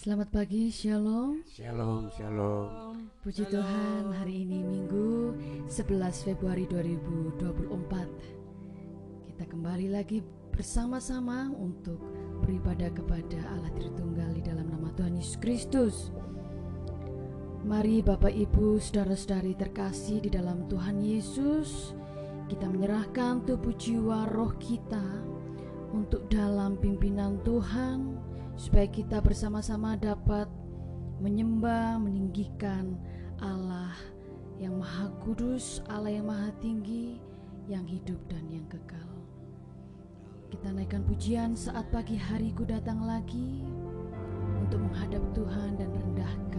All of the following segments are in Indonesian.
Selamat pagi, Shalom. Shalom, shalom. Puji Tuhan, hari ini Minggu 11 Februari 2024. Kita kembali lagi bersama-sama untuk beribadah kepada Allah Tritunggal di dalam nama Tuhan Yesus Kristus. Mari Bapak Ibu, saudara-saudari terkasih di dalam Tuhan Yesus, kita menyerahkan tubuh jiwa roh kita untuk dalam pimpinan Tuhan, supaya kita bersama-sama dapat menyembah, meninggikan Allah yang Maha Kudus, Allah yang Maha Tinggi, yang hidup dan yang kekal. Kita naikkan pujian saat pagi hariku datang lagi untuk menghadap Tuhan dan rendahkan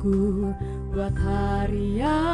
buat hari yang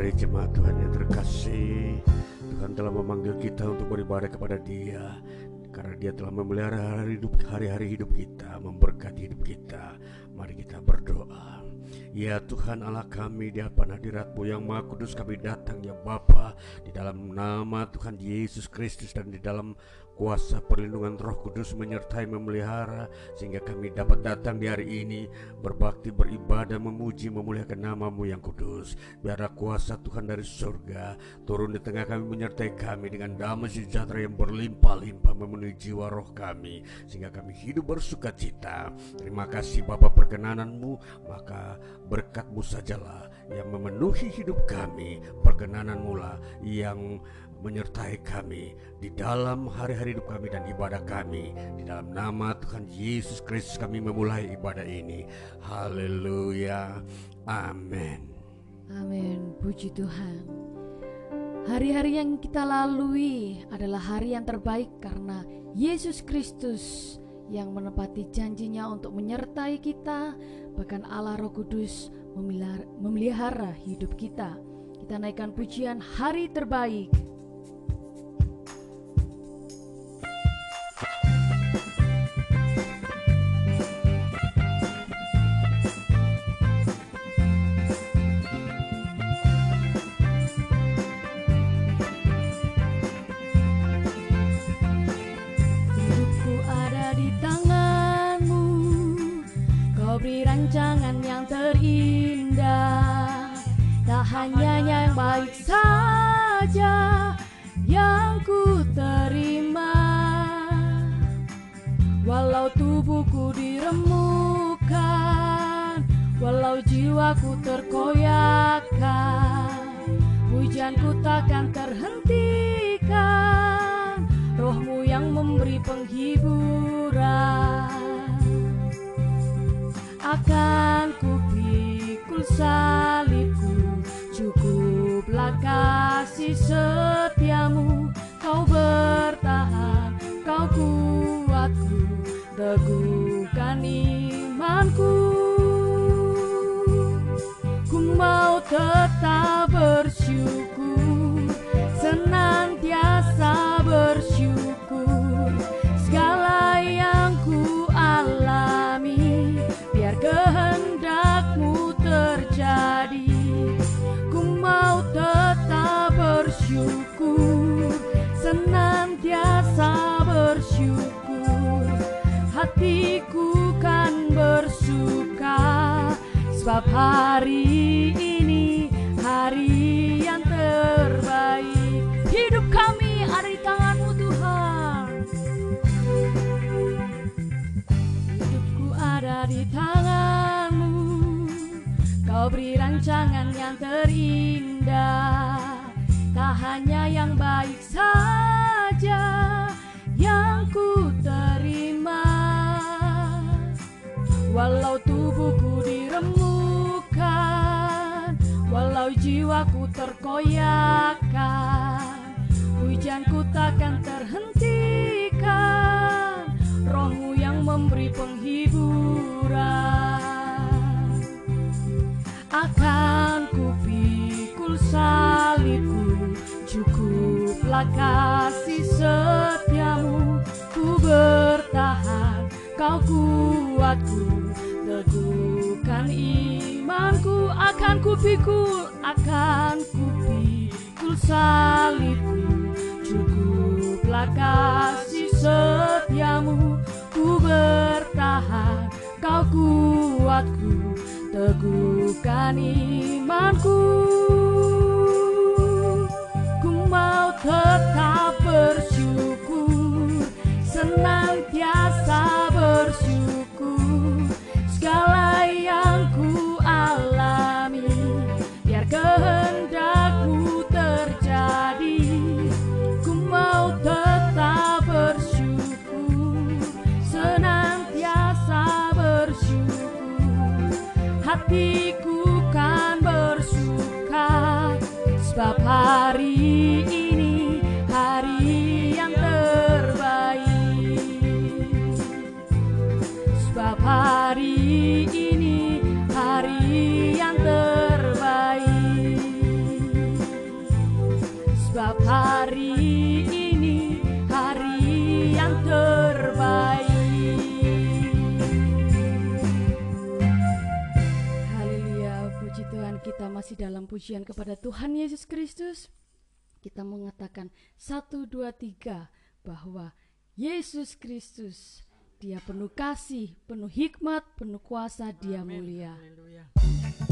Mari jemaat Tuhan yang terkasih. Tuhan telah memanggil kita untuk beribadah kepada Dia. Karena dia telah memelihara hidup hari-hari hidup kita, memberkati hidup kita. Mari kita berdoa. Ya Tuhan Allah kami di hadapan hadiratmu yang maha kudus kami datang ya Bapa Di dalam nama Tuhan Yesus Kristus dan di dalam kuasa perlindungan Roh Kudus menyertai memelihara sehingga kami dapat datang di hari ini berbakti beribadah memuji memuliakan namamu yang kudus. Biarlah kuasa Tuhan dari surga turun di tengah kami menyertai kami dengan damai sejahtera yang berlimpah-limpah memenuhi jiwa roh kami sehingga kami hidup bersuka cita. Terima kasih Bapa perkenananmu. Maka berkatmu sajalah yang memenuhi hidup kami. Perkenananmu lah yang menyertai kami di dalam hari-hari hidup kami dan ibadah kami. Di dalam nama Tuhan Yesus Kristus kami memulai ibadah ini. Haleluya. Amin. Amin. Puji Tuhan. Hari-hari yang kita lalui adalah hari yang terbaik karena Yesus Kristus yang menepati janjinya untuk menyertai kita, bahkan Allah Roh Kudus memelihara hidup kita. Kita naikkan pujian hari terbaik. Hanya yang baik saja yang ku terima. Walau tubuhku diremukkan Walau jiwaku terkoyakkan Hujanku takkan terhentikan. Rohmu yang memberi penghiburan Akan ku pikul salibku. Cukuplah kasih setiamu. Kau bertahan, kau kuatku. Teguhkan imanku. Ku mau tetap bersyukur hari ini hari yang terbaik. Hidup kami ada di tanganmu Tuhan. Hidupku ada di tanganmu. Kau beri rancangan yang terindah. Tak hanya yang baik saja Yang ku terima. Walau tubuhku diremukkan Jiwaku terkoyakkan Hujanku takkan terhentikan. Rohmu yang memberi penghiburan. Akan ku pikul salibku Cukuplah kasih setiamu. Ku bertahan, kau kuatku Teguhkan imanku Akan ku pikul, akan ku pikul salibku. Cukuplah kasih setiamu Ku bertahan, kau kuatku. Teguhkan imanku. Ku mau tetap bersyukur Senantiasa hatiku kan bersuka Sebab hari ini hari yang terbaik. Sebab hari ini masih dalam pujian kepada Tuhan Yesus Kristus, kita mengatakan satu dua tiga bahwa Yesus Kristus dia penuh kasih, penuh hikmat, penuh kuasa, dia mulia. Haleluya.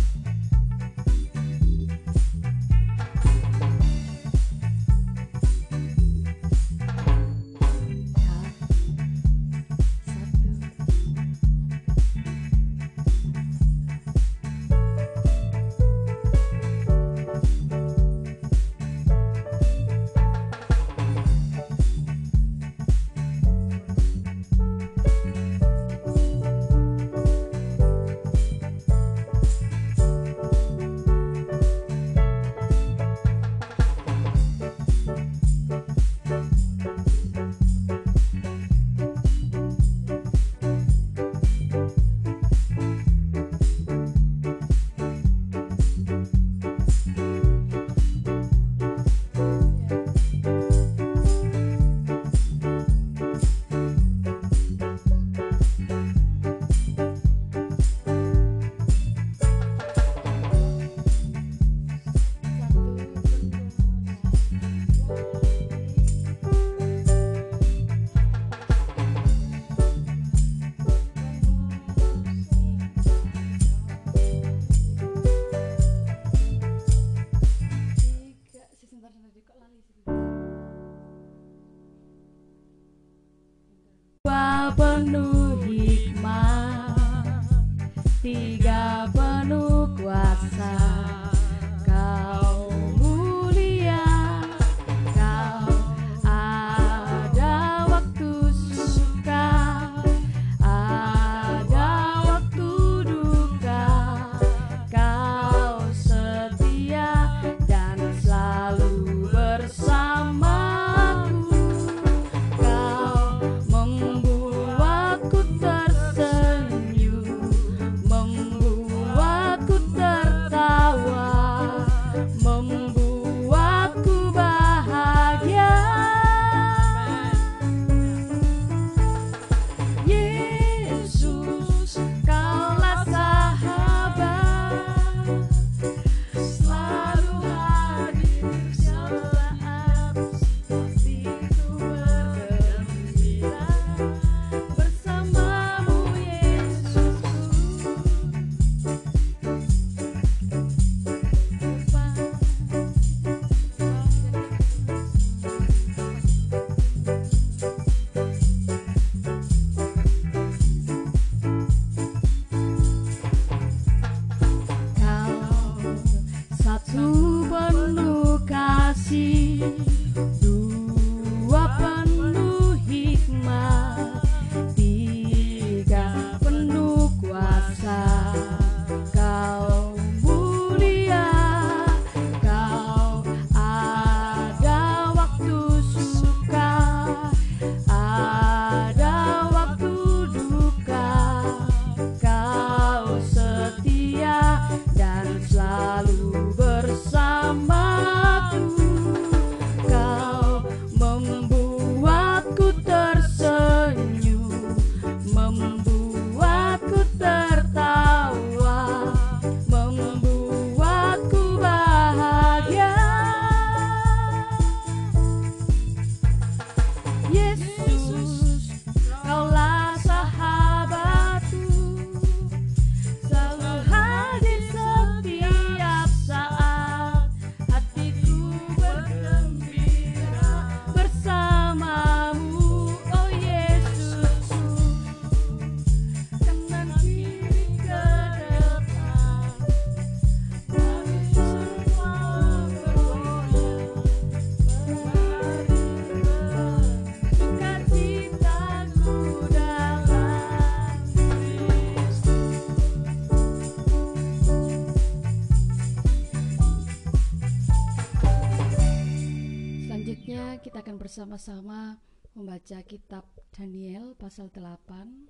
Bersama-sama membaca kitab Daniel pasal 8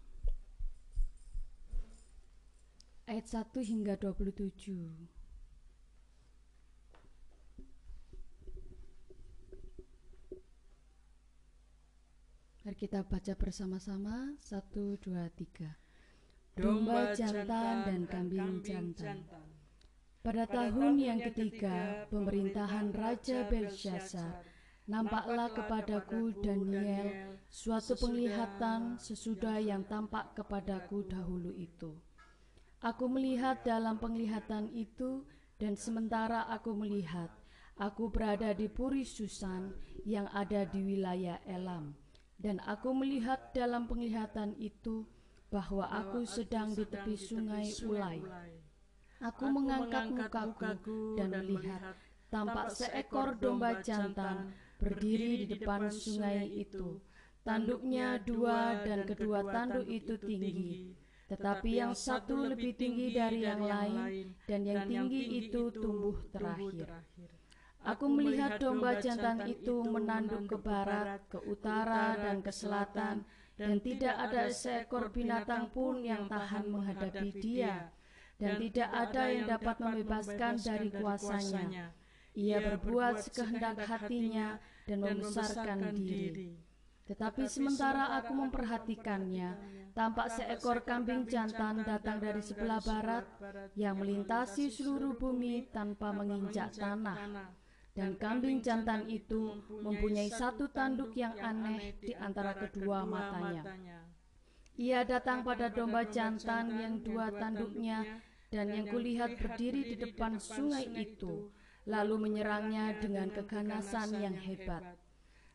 ayat 1 hingga 27. Mari kita baca bersama-sama 1 2 3. Domba jantan dan kambing jantan. Pada tahun yang ketiga pemerintahan Raja Belshazzar, nampaklah kepadaku Daniel suatu penglihatan sesudah yang tampak kepadaku dahulu itu. Aku melihat dalam penglihatan itu dan sementara aku melihat, aku berada di Puri Susan yang ada di wilayah Elam. Dan aku melihat dalam penglihatan itu bahwa aku sedang di tepi sungai Ulai Aku mengangkat mukaku dan melihat tampak seekor domba jantan berdiri di depan sungai itu. Tanduknya dua dan kedua tanduk itu tinggi, tetapi yang satu lebih tinggi dari yang lain dan yang tinggi itu tumbuh terakhir. Aku melihat domba jantan itu menanduk ke barat, ke utara, dan ke selatan, dan tidak ada seekor binatang pun yang tahan menghadapi dia dan tidak ada yang dapat membebaskan dari kuasanya. Ia berbuat sekehendak hatinya dan membesarkan diri. Tetapi sementara aku memperhatikannya, tampak seekor kambing jantan datang dari sebelah barat yang melintasi seluruh bumi tanpa menginjak tanah. Dan kambing jantan itu mempunyai satu tanduk yang aneh di antara kedua matanya. Ia datang pada domba jantan yang dua tanduknya dan yang kulihat berdiri di depan sungai itu, lalu menyerangnya dengan keganasan yang hebat.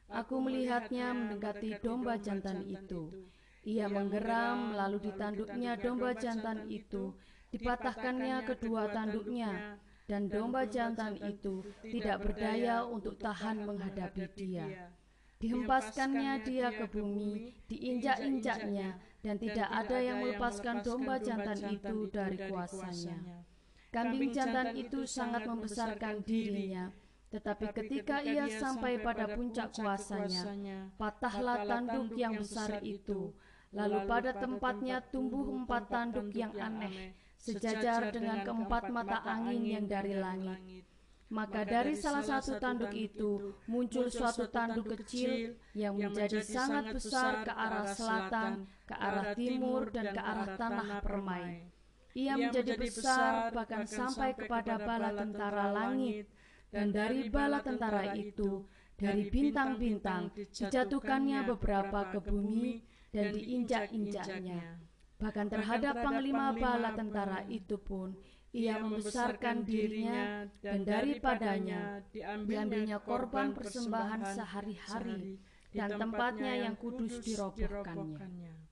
Aku melihatnya mendekati domba jantan itu. Ia menggeram, lalu ditanduknya domba jantan itu, dipatahkannya kedua tanduknya, dan domba jantan itu tidak berdaya untuk tahan menghadapi dia. Dihempaskannya dia ke bumi, diinjak-injaknya, dan tidak ada yang melepaskan domba jantan itu dari kuasanya. Kambing jantan itu sangat membesarkan dirinya, tetapi ketika ia sampai pada puncak kuasanya, patahlah tanduk yang besar itu, lalu pada tempatnya tumbuh empat tanduk yang aneh, sejajar dengan keempat mata angin yang dari langit. Maka dari salah satu tanduk itu muncul suatu tanduk kecil yang menjadi sangat besar ke arah selatan, ke arah timur, dan ke arah tanah permai. Ia menjadi besar bahkan sampai kepada bala tentara langit, dan dari bala tentara itu, dari bintang-bintang, dijatuhkannya beberapa ke bumi dan diinjak-injaknya. Bahkan terhadap panglima bala tentara itu pun, ia membesarkan dirinya dan daripadanya diambilnya korban persembahan sehari-hari dan tempatnya yang kudus dirobohkannya.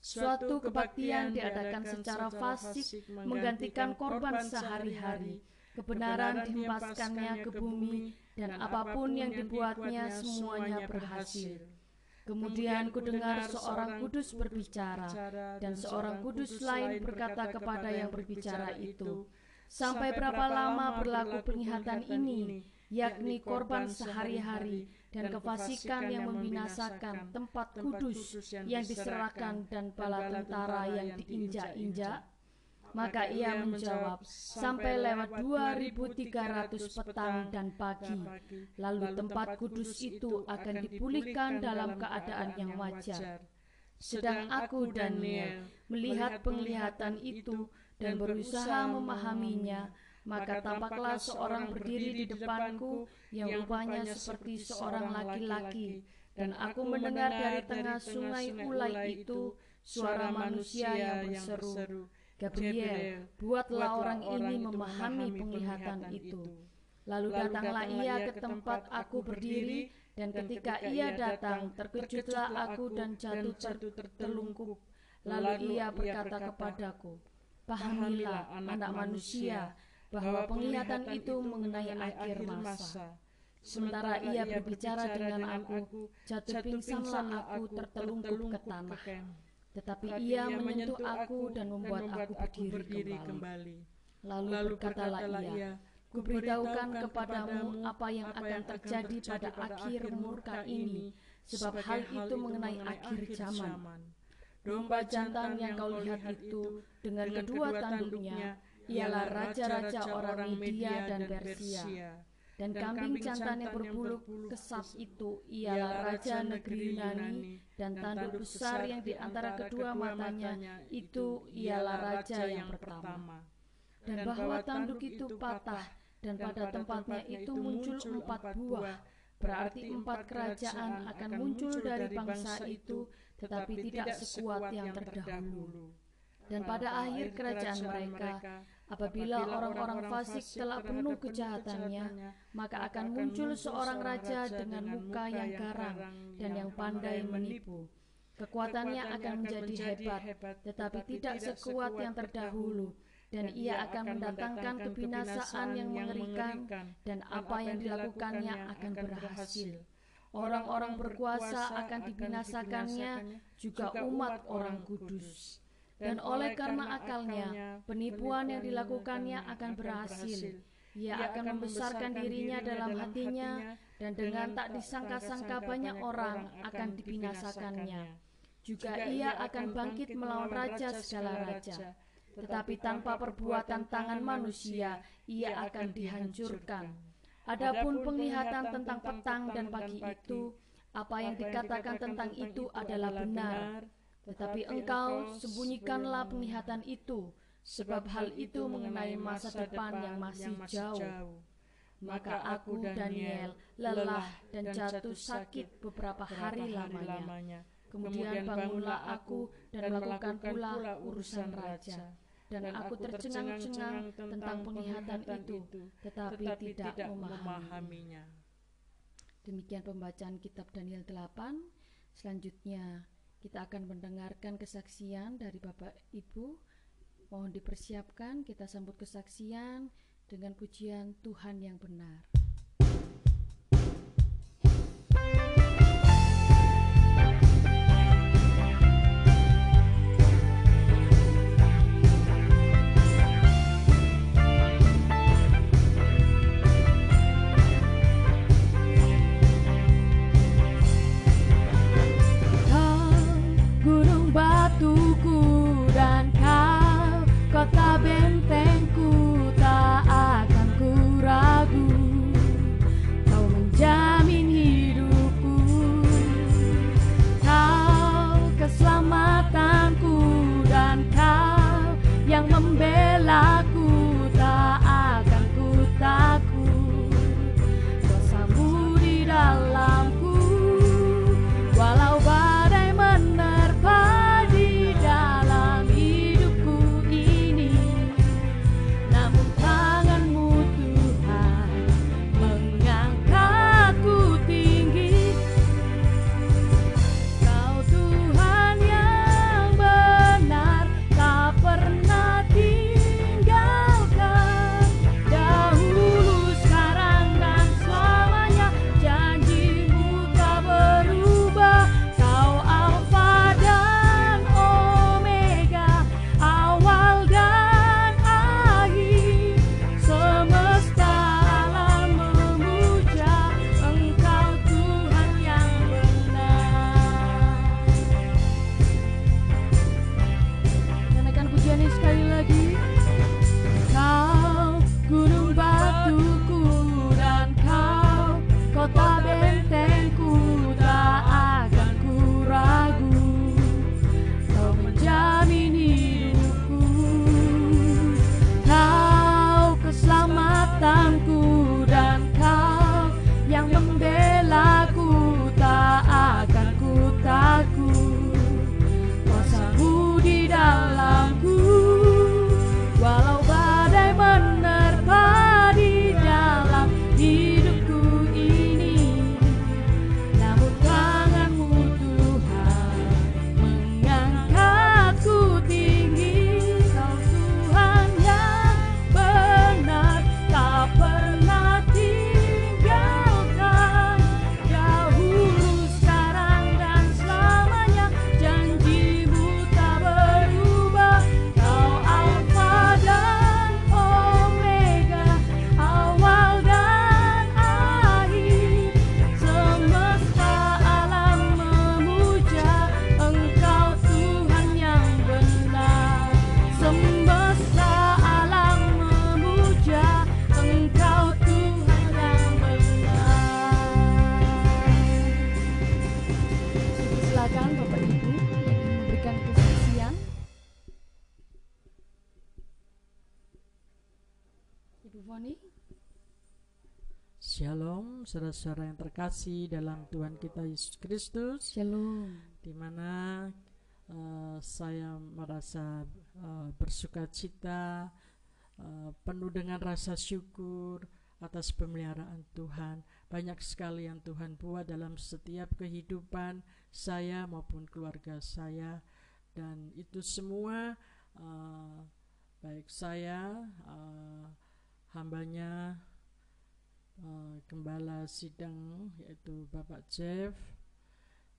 Suatu kebaktian diadakan secara fasik menggantikan korban sehari-hari. Kebenaran dihempaskannya ke bumi dan apa pun yang dibuatnya semuanya berhasil. Kemudian kudengar seorang kudus berbicara, dan seorang kudus lain berkata kepada yang berbicara itu, Sampai berapa lama berlaku penglihatan ini, yakni korban sehari-hari dan kefasikan yang membinasakan tempat kudus yang diserahkan dan bala tentara yang diinjak-injak? Maka ia menjawab, sampai lewat 2300 petang dan pagi, lalu tempat kudus itu akan dipulihkan dalam keadaan yang wajar. Sedang aku, Daniel, melihat penglihatan itu dan berusaha memahaminya, maka tampaklah seorang berdiri di depanku yang rupanya seperti seorang laki-laki, dan aku mendengar dari tengah sungai Ulai itu suara manusia yang berseru, Gabriel, buatlah orang ini memahami penglihatan itu. Lalu datanglah ia ke tempat aku berdiri, dan ketika ia datang, terkejutlah aku dan jatuh tertelungkup. Lalu ia berkata kepadaku, Pahamilah, anak manusia, bahwa penglihatan itu mengenai akhir masa. Sementara ia berbicara dengan aku, jatuh pingsanlah aku tertelungkup ke tanah. Tetapi ia menyentuh aku dan membuat aku berdiri kembali. Lalu berkatalah ia, Kuberitahukan kepadamu apa yang akan terjadi pada akhir murka ini, sebab hal itu mengenai akhir zaman. Domba jantan yang kau lihat itu dengan kedua tanduknya ialah raja-raja orang Media dan Persia dan kambing jantan yang berbulu kesat itu ialah raja negeri Yunani dan tanduk besar yang di antara kedua matanya itu ialah raja yang pertama. dan bahwa tanduk itu patah, dan pada tempatnya itu muncul empat buah. Berarti empat kerajaan akan muncul dari bangsa itu, tetapi tidak sekuat yang terdahulu. Dan pada akhir kerajaan mereka, apabila orang-orang fasik telah penuh kejahatannya, maka akan muncul seorang raja dengan muka yang garang dan yang pandai menipu. Kekuatannya akan menjadi hebat, tetapi tidak sekuat yang terdahulu dan ia akan mendatangkan kebinasaan yang mengerikan dan apa yang dilakukannya akan berhasil. Orang-orang berkuasa akan dibinasakannya, juga umat orang kudus. Dan oleh karena akalnya, penipuan yang dilakukannya akan berhasil. Ia akan membesarkan dirinya dalam hatinya, dan dengan tak disangka-sangka banyak orang akan dibinasakannya. Juga ia akan bangkit melawan raja segala raja tetapi tanpa perbuatan tangan manusia ia akan dihancurkan. Adapun penglihatan tentang petang dan pagi itu, apa yang dikatakan tentang itu adalah benar. Tetapi engkau sembunyikanlah penglihatan itu, sebab hal itu mengenai masa depan yang masih jauh. Maka aku, Daniel, lelah dan jatuh sakit beberapa hari lamanya. Kemudian bangunlah aku dan melakukan pula urusan raja. Dan aku tercengang-cengang tentang penglihatan itu, tetapi tidak memahaminya. Demikian pembacaan kitab Daniel 8. Selanjutnya kita akan mendengarkan kesaksian dari Bapak Ibu. Mohon dipersiapkan kita sambut kesaksian dengan pujian Tuhan yang benar. Saudara-saudara yang terkasih dalam Tuhan kita Yesus Kristus. Shalom. Di mana uh, saya merasa uh, bersuka cita, uh, penuh dengan rasa syukur atas pemeliharaan Tuhan. Banyak sekali yang Tuhan buat dalam setiap kehidupan saya maupun keluarga saya, dan itu semua uh, baik saya, uh, hambanya uh, gembala sidang yaitu Bapak Jeff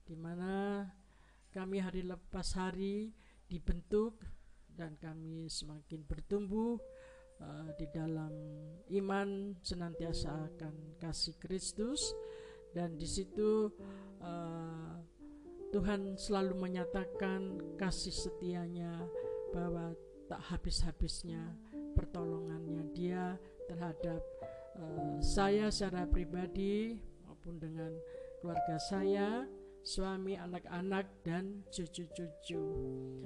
di mana kami hari lepas hari dibentuk dan kami semakin bertumbuh uh, di dalam iman senantiasa akan kasih Kristus. Dan di situ uh, Tuhan selalu menyatakan kasih setianya bahwa tak habis-habisnya pertolongannya dia terhadap uh, saya secara pribadi maupun dengan keluarga saya, suami, anak-anak dan cucu-cucu.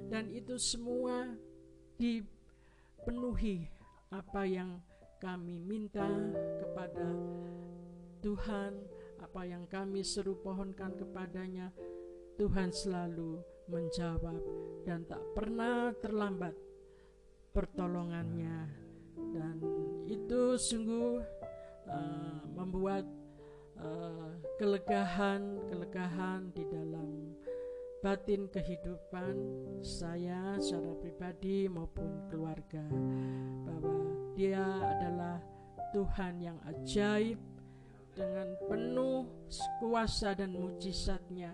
Dan itu semua dipenuhi apa yang kami minta kepada Tuhan, apa yang kami seru pohonkan kepadanya, Tuhan selalu menjawab dan tak pernah terlambat pertolongannya dan itu sungguh uh, membuat uh, kelegahan kelegahan di dalam batin kehidupan saya secara pribadi maupun keluarga. Bahwa dia adalah Tuhan yang ajaib dengan penuh kuasa dan mujizatnya.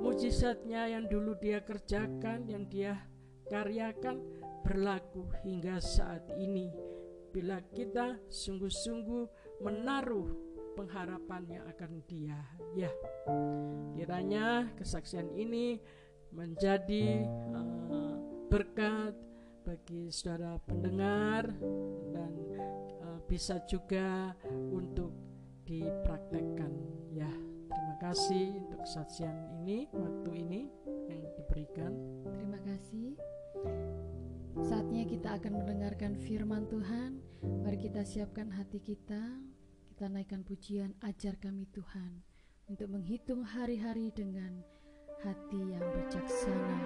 Mujizatnya yang dulu dia kerjakan yang dia karyakan berlaku hingga saat ini bila kita sungguh-sungguh menaruh pengharapannya akan dia ya. Kiranya kesaksian ini menjadi uh, berkat bagi saudara pendengar dan uh, bisa juga untuk dipraktekkan ya. Terima kasih untuk kesaksian ini waktu ini yang diberikan kita akan mendengarkan firman Tuhan. Mari kita siapkan hati kita. Kita naikkan pujian ajar kami Tuhan untuk menghitung hari-hari dengan hati yang bijaksana.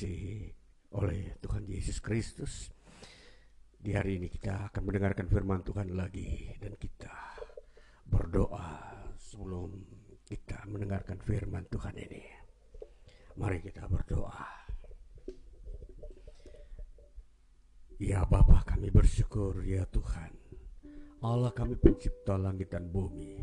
Yang dikasihi oleh Tuhan Yesus Kristus. Di hari ini kita akan mendengarkan firman Tuhan lagi dan kita berdoa sebelum kita mendengarkan firman Tuhan ini. Mari kita berdoa. Ya Bapa kami bersyukur ya Tuhan. Allah kami pencipta langit dan bumi.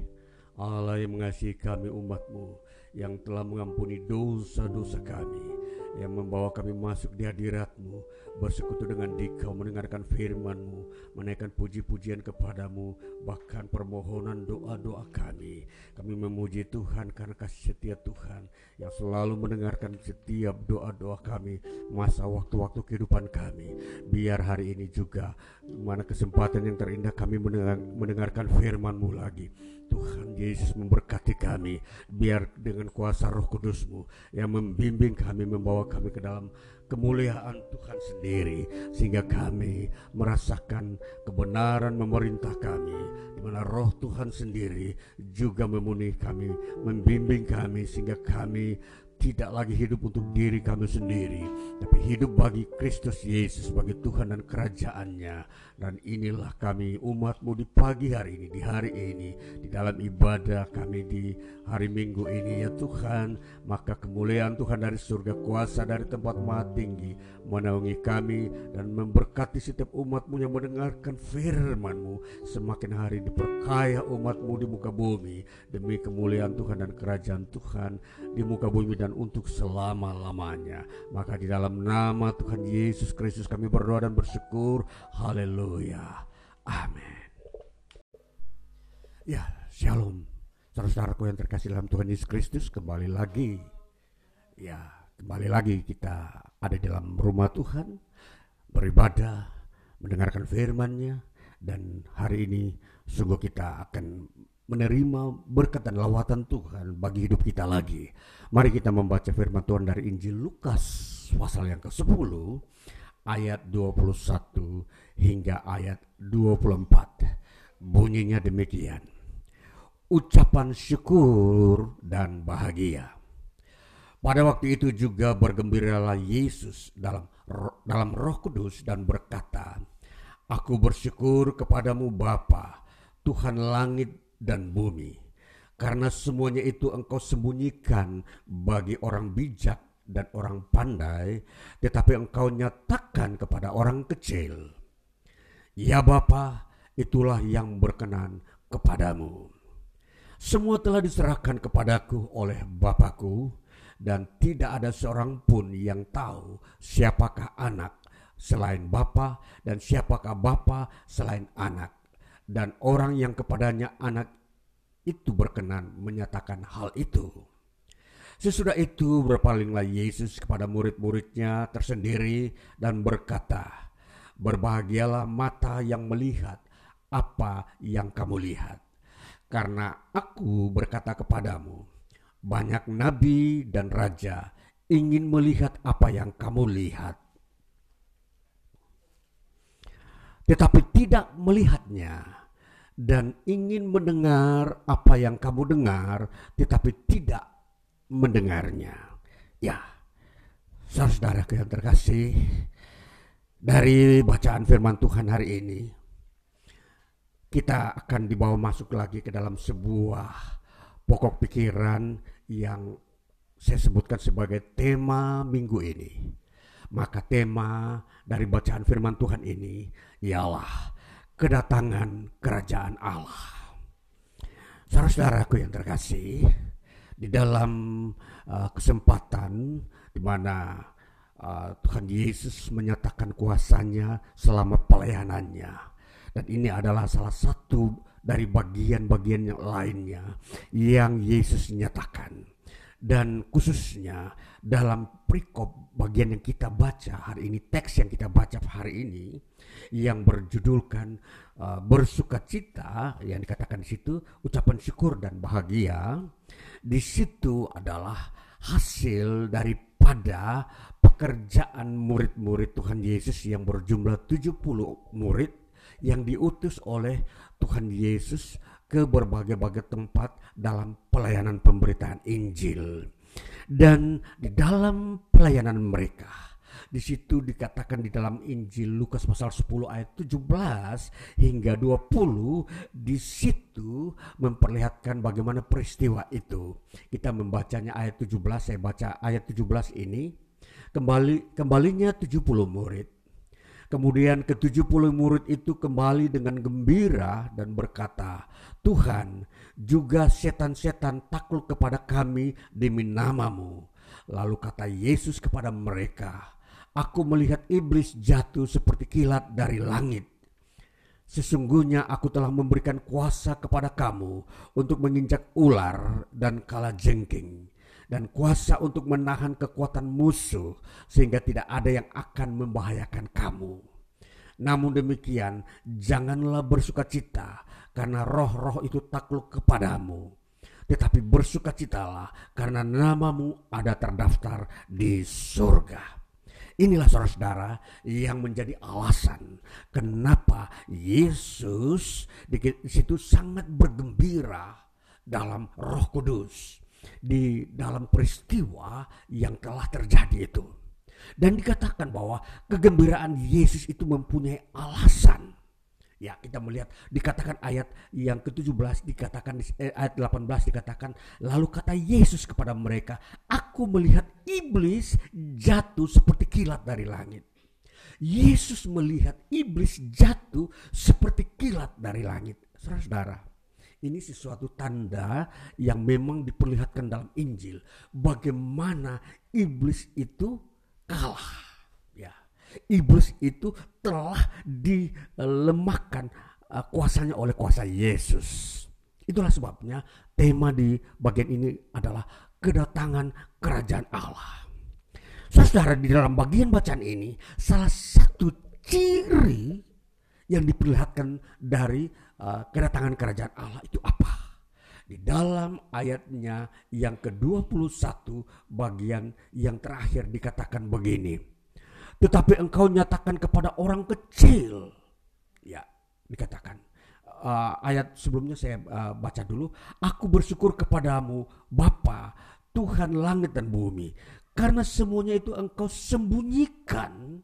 Allah yang mengasihi kami umatmu yang telah mengampuni dosa-dosa kami yang membawa kami masuk di hadiratmu bersekutu dengan dikau mendengarkan firmanmu menaikkan puji-pujian kepadamu bahkan permohonan doa-doa kami. Kami memuji Tuhan karena kasih setia Tuhan yang selalu mendengarkan setiap doa-doa kami masa waktu-waktu kehidupan kami. Biar hari ini juga mana kesempatan yang terindah kami mendengar, mendengarkan firmanmu lagi Tuhan Yesus memberkati kami. Biar dengan kuasa roh kudusmu yang membimbing kami membawa kami ke dalam kemuliaan Tuhan sendiri. Sehingga kami merasakan kebenaran memerintah kami di mana roh Tuhan sendiri juga memenuhi kami membimbing kami sehingga kami tidak lagi hidup untuk diri kami sendiri, tapi hidup bagi Kristus Yesus sebagai Tuhan dan kerajaannya. Dan inilah kami umatmu di pagi hari ini, di hari ini, di dalam ibadah kami di hari Minggu ini ya Tuhan. Maka kemuliaan Tuhan dari surga kuasa dari tempat maha tinggi menaungi kami dan memberkati setiap umatmu yang mendengarkan firmanmu. Semakin hari diperkaya umatmu di muka bumi demi kemuliaan Tuhan dan kerajaan Tuhan di muka bumi dan untuk selama-lamanya. Maka di dalam nama Tuhan Yesus Kristus kami berdoa dan bersyukur. Haleluya. Amin. Ya, shalom. Saudara-saudaraku yang terkasih dalam Tuhan Yesus Kristus, kembali lagi. Ya, kembali lagi kita ada dalam rumah Tuhan, beribadah, mendengarkan firman-Nya, dan hari ini sungguh kita akan menerima berkat dan lawatan Tuhan bagi hidup kita lagi. Mari kita membaca firman Tuhan dari Injil Lukas pasal yang ke-10 ayat 21 hingga ayat 24. Bunyinya demikian. Ucapan syukur dan bahagia. Pada waktu itu juga bergembiralah Yesus dalam dalam Roh Kudus dan berkata, Aku bersyukur kepadamu Bapa, Tuhan langit dan bumi, karena semuanya itu engkau sembunyikan bagi orang bijak dan orang pandai, tetapi engkau nyatakan kepada orang kecil. Ya Bapa, itulah yang berkenan kepadamu. Semua telah diserahkan kepadaku oleh Bapakku, dan tidak ada seorang pun yang tahu siapakah anak selain Bapa dan siapakah Bapa selain anak. Dan orang yang kepadanya anak itu berkenan menyatakan hal itu. Sesudah itu berpalinglah Yesus kepada murid-muridnya tersendiri dan berkata, Berbahagialah mata yang melihat apa yang kamu lihat. Karena aku berkata kepadamu, banyak nabi dan raja ingin melihat apa yang kamu lihat. Tetapi tidak melihatnya dan ingin mendengar apa yang kamu dengar, tetapi tidak mendengarnya. Ya, saudara yang terkasih, dari bacaan firman Tuhan hari ini, kita akan dibawa masuk lagi ke dalam sebuah pokok pikiran yang saya sebutkan sebagai tema minggu ini. Maka tema dari bacaan firman Tuhan ini ialah kedatangan kerajaan Allah. Saudara-saudaraku yang terkasih, di dalam uh, kesempatan di mana uh, Tuhan Yesus menyatakan kuasanya selama pelayanannya dan ini adalah salah satu dari bagian-bagian yang lainnya yang Yesus nyatakan dan khususnya dalam perikop bagian yang kita baca hari ini teks yang kita baca hari ini yang berjudulkan uh, bersukacita yang dikatakan di situ ucapan syukur dan bahagia di situ adalah hasil daripada pekerjaan murid-murid Tuhan Yesus yang berjumlah 70 murid yang diutus oleh Tuhan Yesus ke berbagai-bagai tempat dalam pelayanan pemberitaan Injil. Dan di dalam pelayanan mereka, di situ dikatakan di dalam Injil Lukas pasal 10 ayat 17 hingga 20 di situ memperlihatkan bagaimana peristiwa itu. Kita membacanya ayat 17, saya baca ayat 17 ini. Kembali kembalinya 70 murid. Kemudian ke 70 murid itu kembali dengan gembira dan berkata, Tuhan, juga setan-setan takluk kepada kami demi namamu. Lalu kata Yesus kepada mereka, Aku melihat iblis jatuh seperti kilat dari langit. Sesungguhnya aku telah memberikan kuasa kepada kamu untuk menginjak ular dan kala jengking dan kuasa untuk menahan kekuatan musuh sehingga tidak ada yang akan membahayakan kamu. Namun demikian, janganlah bersuka cita karena roh-roh itu takluk kepadamu. Tetapi bersukacitalah karena namamu ada terdaftar di surga. Inilah saudara-saudara yang menjadi alasan kenapa Yesus di situ sangat bergembira dalam Roh Kudus di dalam peristiwa yang telah terjadi itu. Dan dikatakan bahwa kegembiraan Yesus itu mempunyai alasan Ya, kita melihat dikatakan ayat yang ke-17 dikatakan eh, ayat 18 dikatakan lalu kata Yesus kepada mereka, "Aku melihat iblis jatuh seperti kilat dari langit." Yesus melihat iblis jatuh seperti kilat dari langit. Saudara-saudara, ini sesuatu tanda yang memang diperlihatkan dalam Injil bagaimana iblis itu kalah iblis itu telah dilemahkan uh, kuasanya oleh kuasa Yesus. Itulah sebabnya tema di bagian ini adalah kedatangan kerajaan Allah. Saudara di dalam bagian bacaan ini salah satu ciri yang diperlihatkan dari uh, kedatangan kerajaan Allah itu apa? Di dalam ayatnya yang ke-21 bagian yang terakhir dikatakan begini tetapi engkau nyatakan kepada orang kecil. Ya, dikatakan. Uh, ayat sebelumnya saya uh, baca dulu. Aku bersyukur kepadamu, Bapa, Tuhan langit dan bumi, karena semuanya itu engkau sembunyikan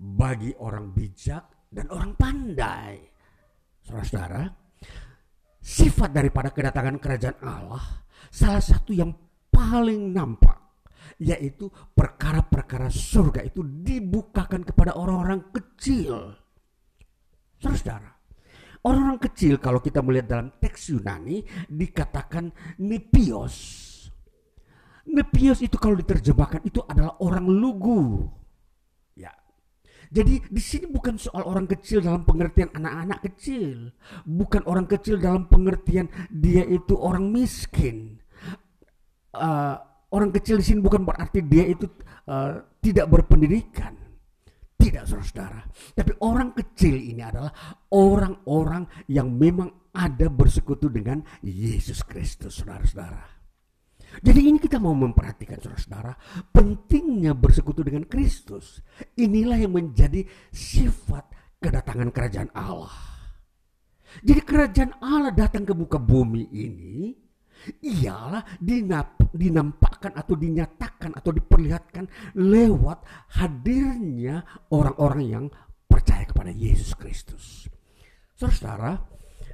bagi orang bijak dan orang pandai. Saudara-saudara, sifat daripada kedatangan kerajaan Allah, salah satu yang paling nampak yaitu perkara-perkara surga itu dibukakan kepada orang-orang kecil. Saudara, orang-orang kecil kalau kita melihat dalam teks Yunani dikatakan nepios. Nepios itu kalau diterjemahkan itu adalah orang lugu. Jadi di sini bukan soal orang kecil dalam pengertian anak-anak kecil, bukan orang kecil dalam pengertian dia itu orang miskin. Uh, Orang kecil di sini bukan berarti dia itu uh, tidak berpendidikan. Tidak saudara-saudara. Tapi orang kecil ini adalah orang-orang yang memang ada bersekutu dengan Yesus Kristus saudara-saudara. Jadi ini kita mau memperhatikan saudara-saudara pentingnya bersekutu dengan Kristus. Inilah yang menjadi sifat kedatangan kerajaan Allah. Jadi kerajaan Allah datang ke muka bumi ini ialah dinampakkan atau dinyatakan atau diperlihatkan lewat hadirnya orang-orang yang percaya kepada Yesus Kristus. Saudara,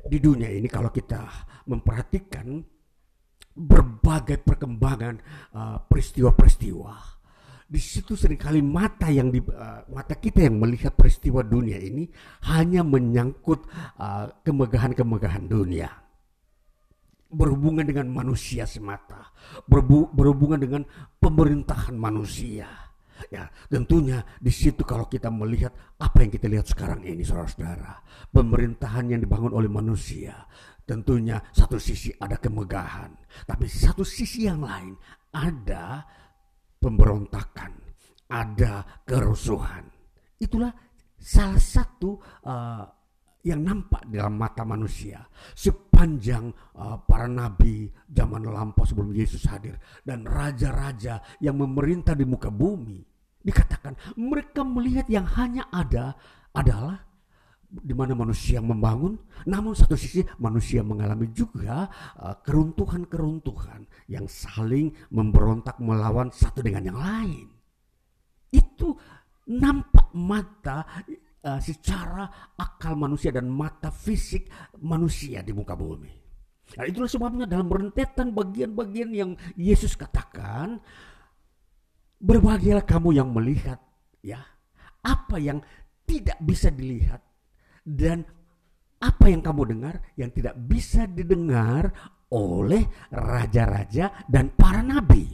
di dunia ini kalau kita memperhatikan berbagai perkembangan uh, peristiwa-peristiwa, uh, di situ sering kali mata yang di uh, mata kita yang melihat peristiwa dunia ini hanya menyangkut uh, kemegahan-kemegahan dunia berhubungan dengan manusia semata, berbu berhubungan dengan pemerintahan manusia. Ya, tentunya di situ kalau kita melihat apa yang kita lihat sekarang ini saudara-saudara, pemerintahan yang dibangun oleh manusia, tentunya satu sisi ada kemegahan, tapi satu sisi yang lain ada pemberontakan, ada kerusuhan. Itulah salah satu uh, yang nampak dalam mata manusia sepanjang uh, para nabi zaman lampau sebelum Yesus hadir dan raja-raja yang memerintah di muka bumi dikatakan mereka melihat yang hanya ada adalah di mana manusia membangun, namun satu sisi manusia mengalami juga uh, keruntuhan-keruntuhan yang saling memberontak melawan satu dengan yang lain. Itu nampak mata uh, secara akal manusia dan mata fisik manusia di muka bumi. Nah, itulah sebabnya dalam rentetan bagian-bagian yang Yesus katakan, berbahagialah kamu yang melihat ya apa yang tidak bisa dilihat dan apa yang kamu dengar yang tidak bisa didengar oleh raja-raja dan para nabi.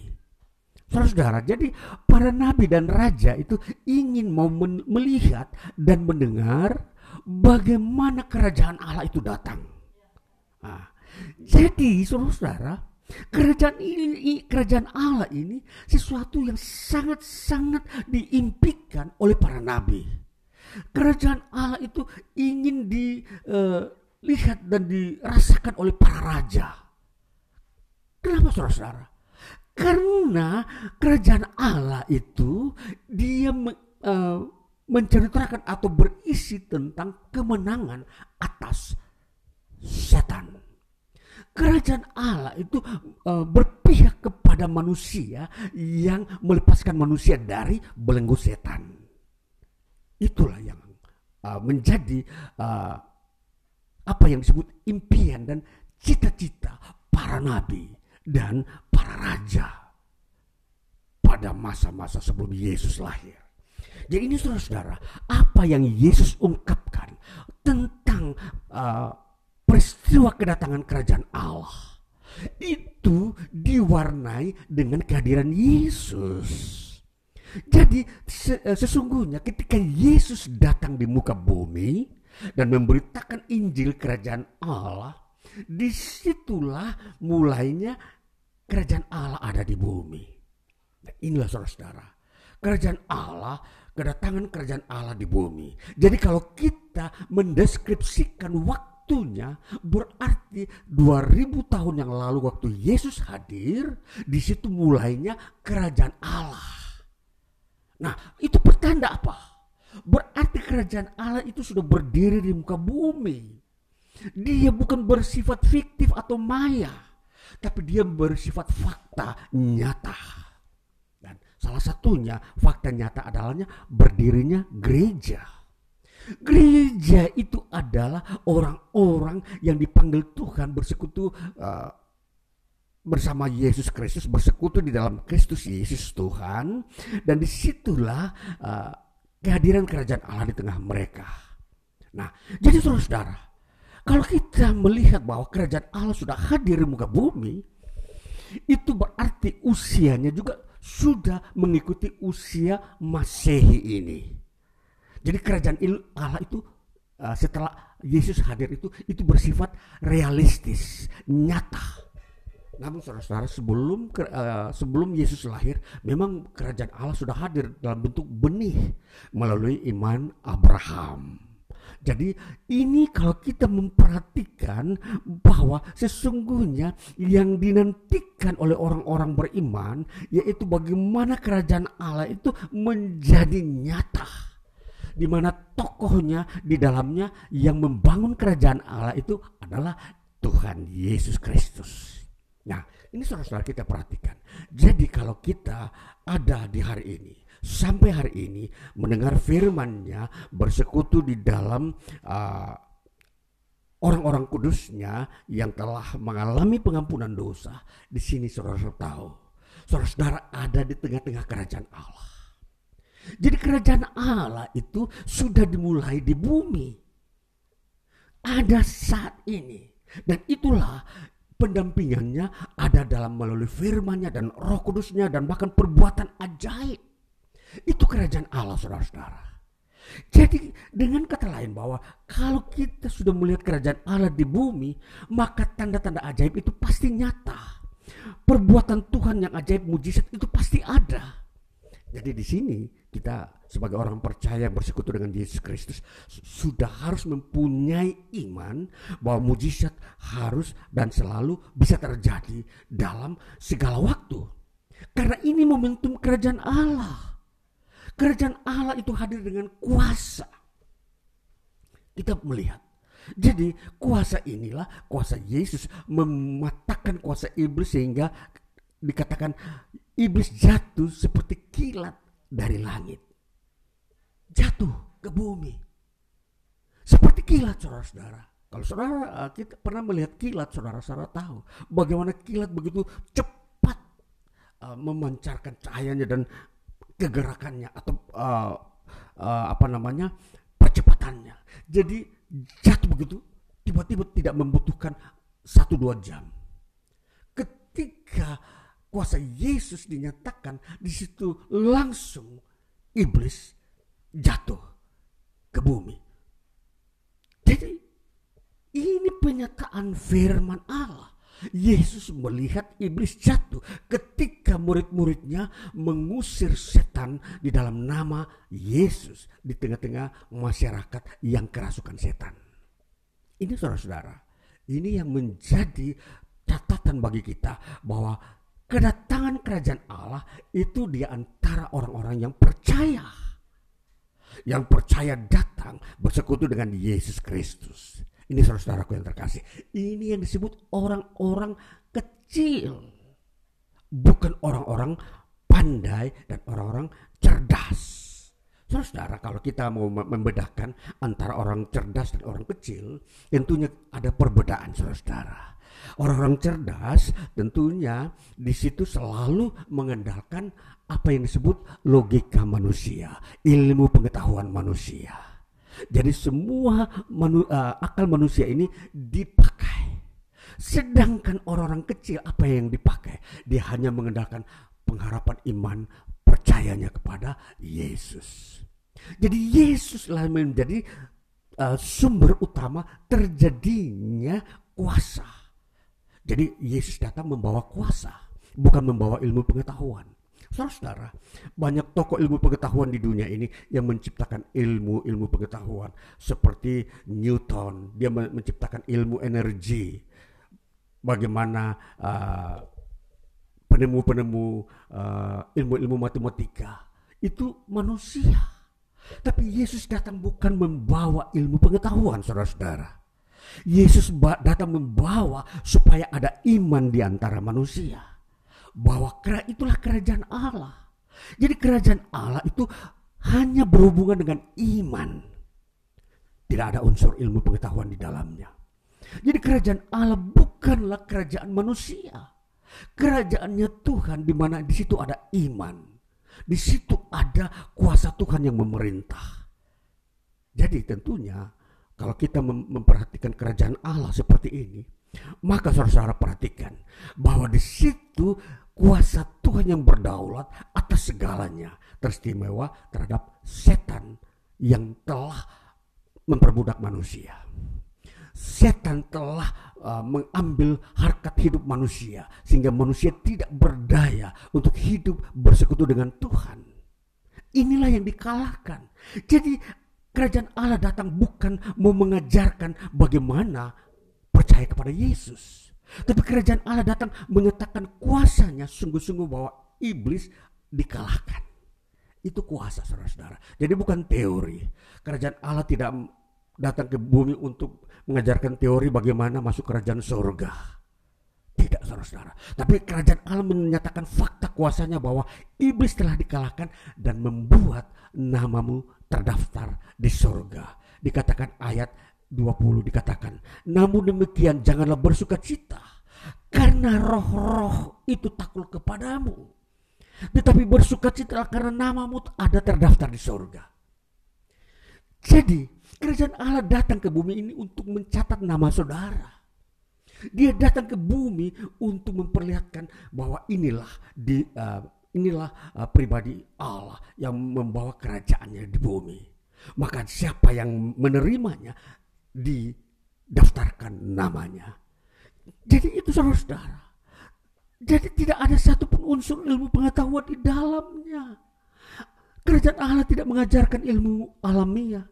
Saudara-saudara, jadi para nabi dan raja itu ingin mau melihat dan mendengar bagaimana kerajaan Allah itu datang. Nah, jadi saudara-saudara, kerajaan ini, kerajaan Allah ini sesuatu yang sangat-sangat diimpikan oleh para nabi Kerajaan Allah itu ingin dilihat uh, dan dirasakan oleh para raja. Kenapa saudara-saudara? Karena kerajaan Allah itu dia uh, menceritakan atau berisi tentang kemenangan atas setan. Kerajaan Allah itu uh, berpihak kepada manusia yang melepaskan manusia dari belenggu setan. Itulah yang uh, menjadi uh, apa yang disebut impian dan cita-cita para nabi dan para raja pada masa-masa sebelum Yesus lahir. Jadi ini saudara-saudara, apa yang Yesus ungkapkan tentang uh, peristiwa kedatangan kerajaan Allah itu diwarnai dengan kehadiran Yesus. Jadi eh, sesungguhnya ketika Yesus datang di muka bumi dan memberitakan Injil kerajaan Allah, di situlah mulainya kerajaan Allah ada di bumi. Nah, inilah saudara-saudara, kerajaan Allah, kedatangan kerajaan Allah di bumi. Jadi kalau kita mendeskripsikan waktunya berarti 2000 tahun yang lalu waktu Yesus hadir, di situ mulainya kerajaan Allah. Nah, itu pertanda apa? Berarti kerajaan Allah itu sudah berdiri di muka bumi. Dia bukan bersifat fiktif atau maya, tapi dia bersifat fakta nyata. Dan salah satunya fakta nyata adalahnya berdirinya gereja. Gereja itu adalah orang-orang yang dipanggil Tuhan bersekutu uh, bersama Yesus Kristus bersekutu di dalam Kristus Yesus Tuhan dan di situlah uh, kehadiran kerajaan Allah di tengah mereka. Nah, jadi saudara-saudara, kalau kita melihat bahwa kerajaan Allah sudah hadir di muka bumi, itu berarti usianya juga sudah mengikuti usia Masehi ini. Jadi kerajaan Allah itu uh, setelah Yesus hadir itu itu bersifat realistis, nyata namun saudara-saudara sebelum uh, sebelum Yesus lahir memang kerajaan Allah sudah hadir dalam bentuk benih melalui iman Abraham. Jadi ini kalau kita memperhatikan bahwa sesungguhnya yang dinantikan oleh orang-orang beriman yaitu bagaimana kerajaan Allah itu menjadi nyata di mana tokohnya di dalamnya yang membangun kerajaan Allah itu adalah Tuhan Yesus Kristus. Nah, ini saudara-saudara kita perhatikan. Jadi kalau kita ada di hari ini, sampai hari ini mendengar firman-Nya, bersekutu di dalam uh, orang-orang kudusnya yang telah mengalami pengampunan dosa, di sini saudara-saudara tahu, saudara-saudara ada di tengah-tengah kerajaan Allah. Jadi kerajaan Allah itu sudah dimulai di bumi. Ada saat ini. Dan itulah pendampingannya ada dalam melalui firmannya dan roh kudusnya dan bahkan perbuatan ajaib. Itu kerajaan Allah saudara-saudara. Jadi dengan kata lain bahwa kalau kita sudah melihat kerajaan Allah di bumi, maka tanda-tanda ajaib itu pasti nyata. Perbuatan Tuhan yang ajaib mujizat itu pasti ada. Jadi di sini kita sebagai orang percaya bersekutu dengan Yesus Kristus sudah harus mempunyai iman bahwa mujizat harus dan selalu bisa terjadi dalam segala waktu. Karena ini momentum kerajaan Allah. Kerajaan Allah itu hadir dengan kuasa. Kita melihat. Jadi kuasa inilah kuasa Yesus mematahkan kuasa iblis sehingga dikatakan iblis jatuh seperti kilat dari langit. Jatuh ke bumi. Seperti kilat saudara-saudara. Kalau saudara kita pernah melihat kilat saudara-saudara tahu bagaimana kilat begitu cepat uh, memancarkan cahayanya dan kegerakannya atau uh, uh, apa namanya percepatannya. Jadi jatuh begitu tiba-tiba tidak membutuhkan satu dua jam. Ketika kuasa Yesus dinyatakan di situ langsung iblis jatuh ke bumi. Jadi ini penyataan firman Allah. Yesus melihat iblis jatuh ketika murid-muridnya mengusir setan di dalam nama Yesus di tengah-tengah masyarakat yang kerasukan setan. Ini saudara-saudara, ini yang menjadi catatan bagi kita bahwa kedatangan kerajaan Allah itu di antara orang-orang yang percaya. Yang percaya datang bersekutu dengan Yesus Kristus. Ini saudara-saudaraku yang terkasih. Ini yang disebut orang-orang kecil. Bukan orang-orang pandai dan orang-orang cerdas. Saudara-saudara, kalau kita mau membedakan antara orang cerdas dan orang kecil, tentunya ada perbedaan saudara-saudara. Orang-orang cerdas tentunya di situ selalu mengandalkan apa yang disebut logika manusia, ilmu pengetahuan manusia. Jadi semua manu, uh, akal manusia ini dipakai. Sedangkan orang-orang kecil apa yang dipakai? Dia hanya mengandalkan pengharapan iman percayanya kepada Yesus. Jadi Yesuslah menjadi uh, sumber utama terjadinya kuasa. Jadi Yesus datang membawa kuasa, bukan membawa ilmu pengetahuan. Saudara-saudara, banyak tokoh ilmu pengetahuan di dunia ini yang menciptakan ilmu-ilmu pengetahuan seperti Newton, dia menciptakan ilmu energi. Bagaimana uh, penemu-penemu uh, ilmu-ilmu matematika itu manusia. Tapi Yesus datang bukan membawa ilmu pengetahuan, saudara-saudara. Yesus datang membawa supaya ada iman di antara manusia bahwa itulah kerajaan Allah. Jadi kerajaan Allah itu hanya berhubungan dengan iman. Tidak ada unsur ilmu pengetahuan di dalamnya. Jadi kerajaan Allah bukanlah kerajaan manusia. Kerajaannya Tuhan di mana di situ ada iman. Di situ ada kuasa Tuhan yang memerintah. Jadi tentunya kalau kita memperhatikan kerajaan Allah seperti ini, maka saudara-saudara perhatikan bahwa di situ kuasa Tuhan yang berdaulat atas segalanya teristimewa terhadap setan yang telah memperbudak manusia. Setan telah uh, mengambil harkat hidup manusia sehingga manusia tidak berdaya untuk hidup bersekutu dengan Tuhan. Inilah yang dikalahkan. Jadi kerajaan Allah datang bukan mau mengajarkan bagaimana percaya kepada Yesus tapi kerajaan Allah datang menyatakan kuasanya sungguh-sungguh bahwa iblis dikalahkan. Itu kuasa saudara-saudara. Jadi bukan teori. Kerajaan Allah tidak datang ke bumi untuk mengajarkan teori bagaimana masuk kerajaan surga. Saudara-saudara. Tapi kerajaan Allah menyatakan fakta kuasanya bahwa iblis telah dikalahkan dan membuat namamu terdaftar di surga. Dikatakan ayat 20 dikatakan, namun demikian janganlah bersuka cita karena roh-roh itu takut kepadamu. Tetapi bersuka cita karena namamu ada terdaftar di surga. Jadi kerajaan Allah datang ke bumi ini untuk mencatat nama saudara. Dia datang ke bumi untuk memperlihatkan bahwa inilah di uh, inilah uh, pribadi Allah yang membawa kerajaannya di bumi. Maka siapa yang menerimanya didaftarkan namanya. Jadi itu saudara-saudara. Jadi tidak ada satupun unsur ilmu pengetahuan di dalamnya. Kerajaan Allah tidak mengajarkan ilmu alamiah.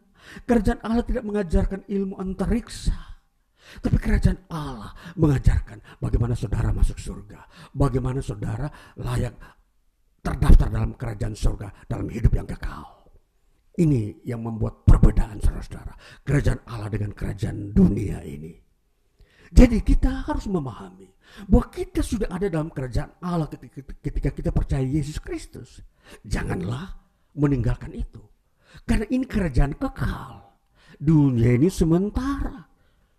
Kerajaan Allah tidak mengajarkan ilmu antariksa. Tapi kerajaan Allah mengajarkan bagaimana saudara masuk surga. Bagaimana saudara layak terdaftar dalam kerajaan surga dalam hidup yang kekal. Ini yang membuat perbedaan saudara-saudara. Kerajaan Allah dengan kerajaan dunia ini. Jadi kita harus memahami bahwa kita sudah ada dalam kerajaan Allah ketika kita percaya Yesus Kristus. Janganlah meninggalkan itu. Karena ini kerajaan kekal. Dunia ini sementara.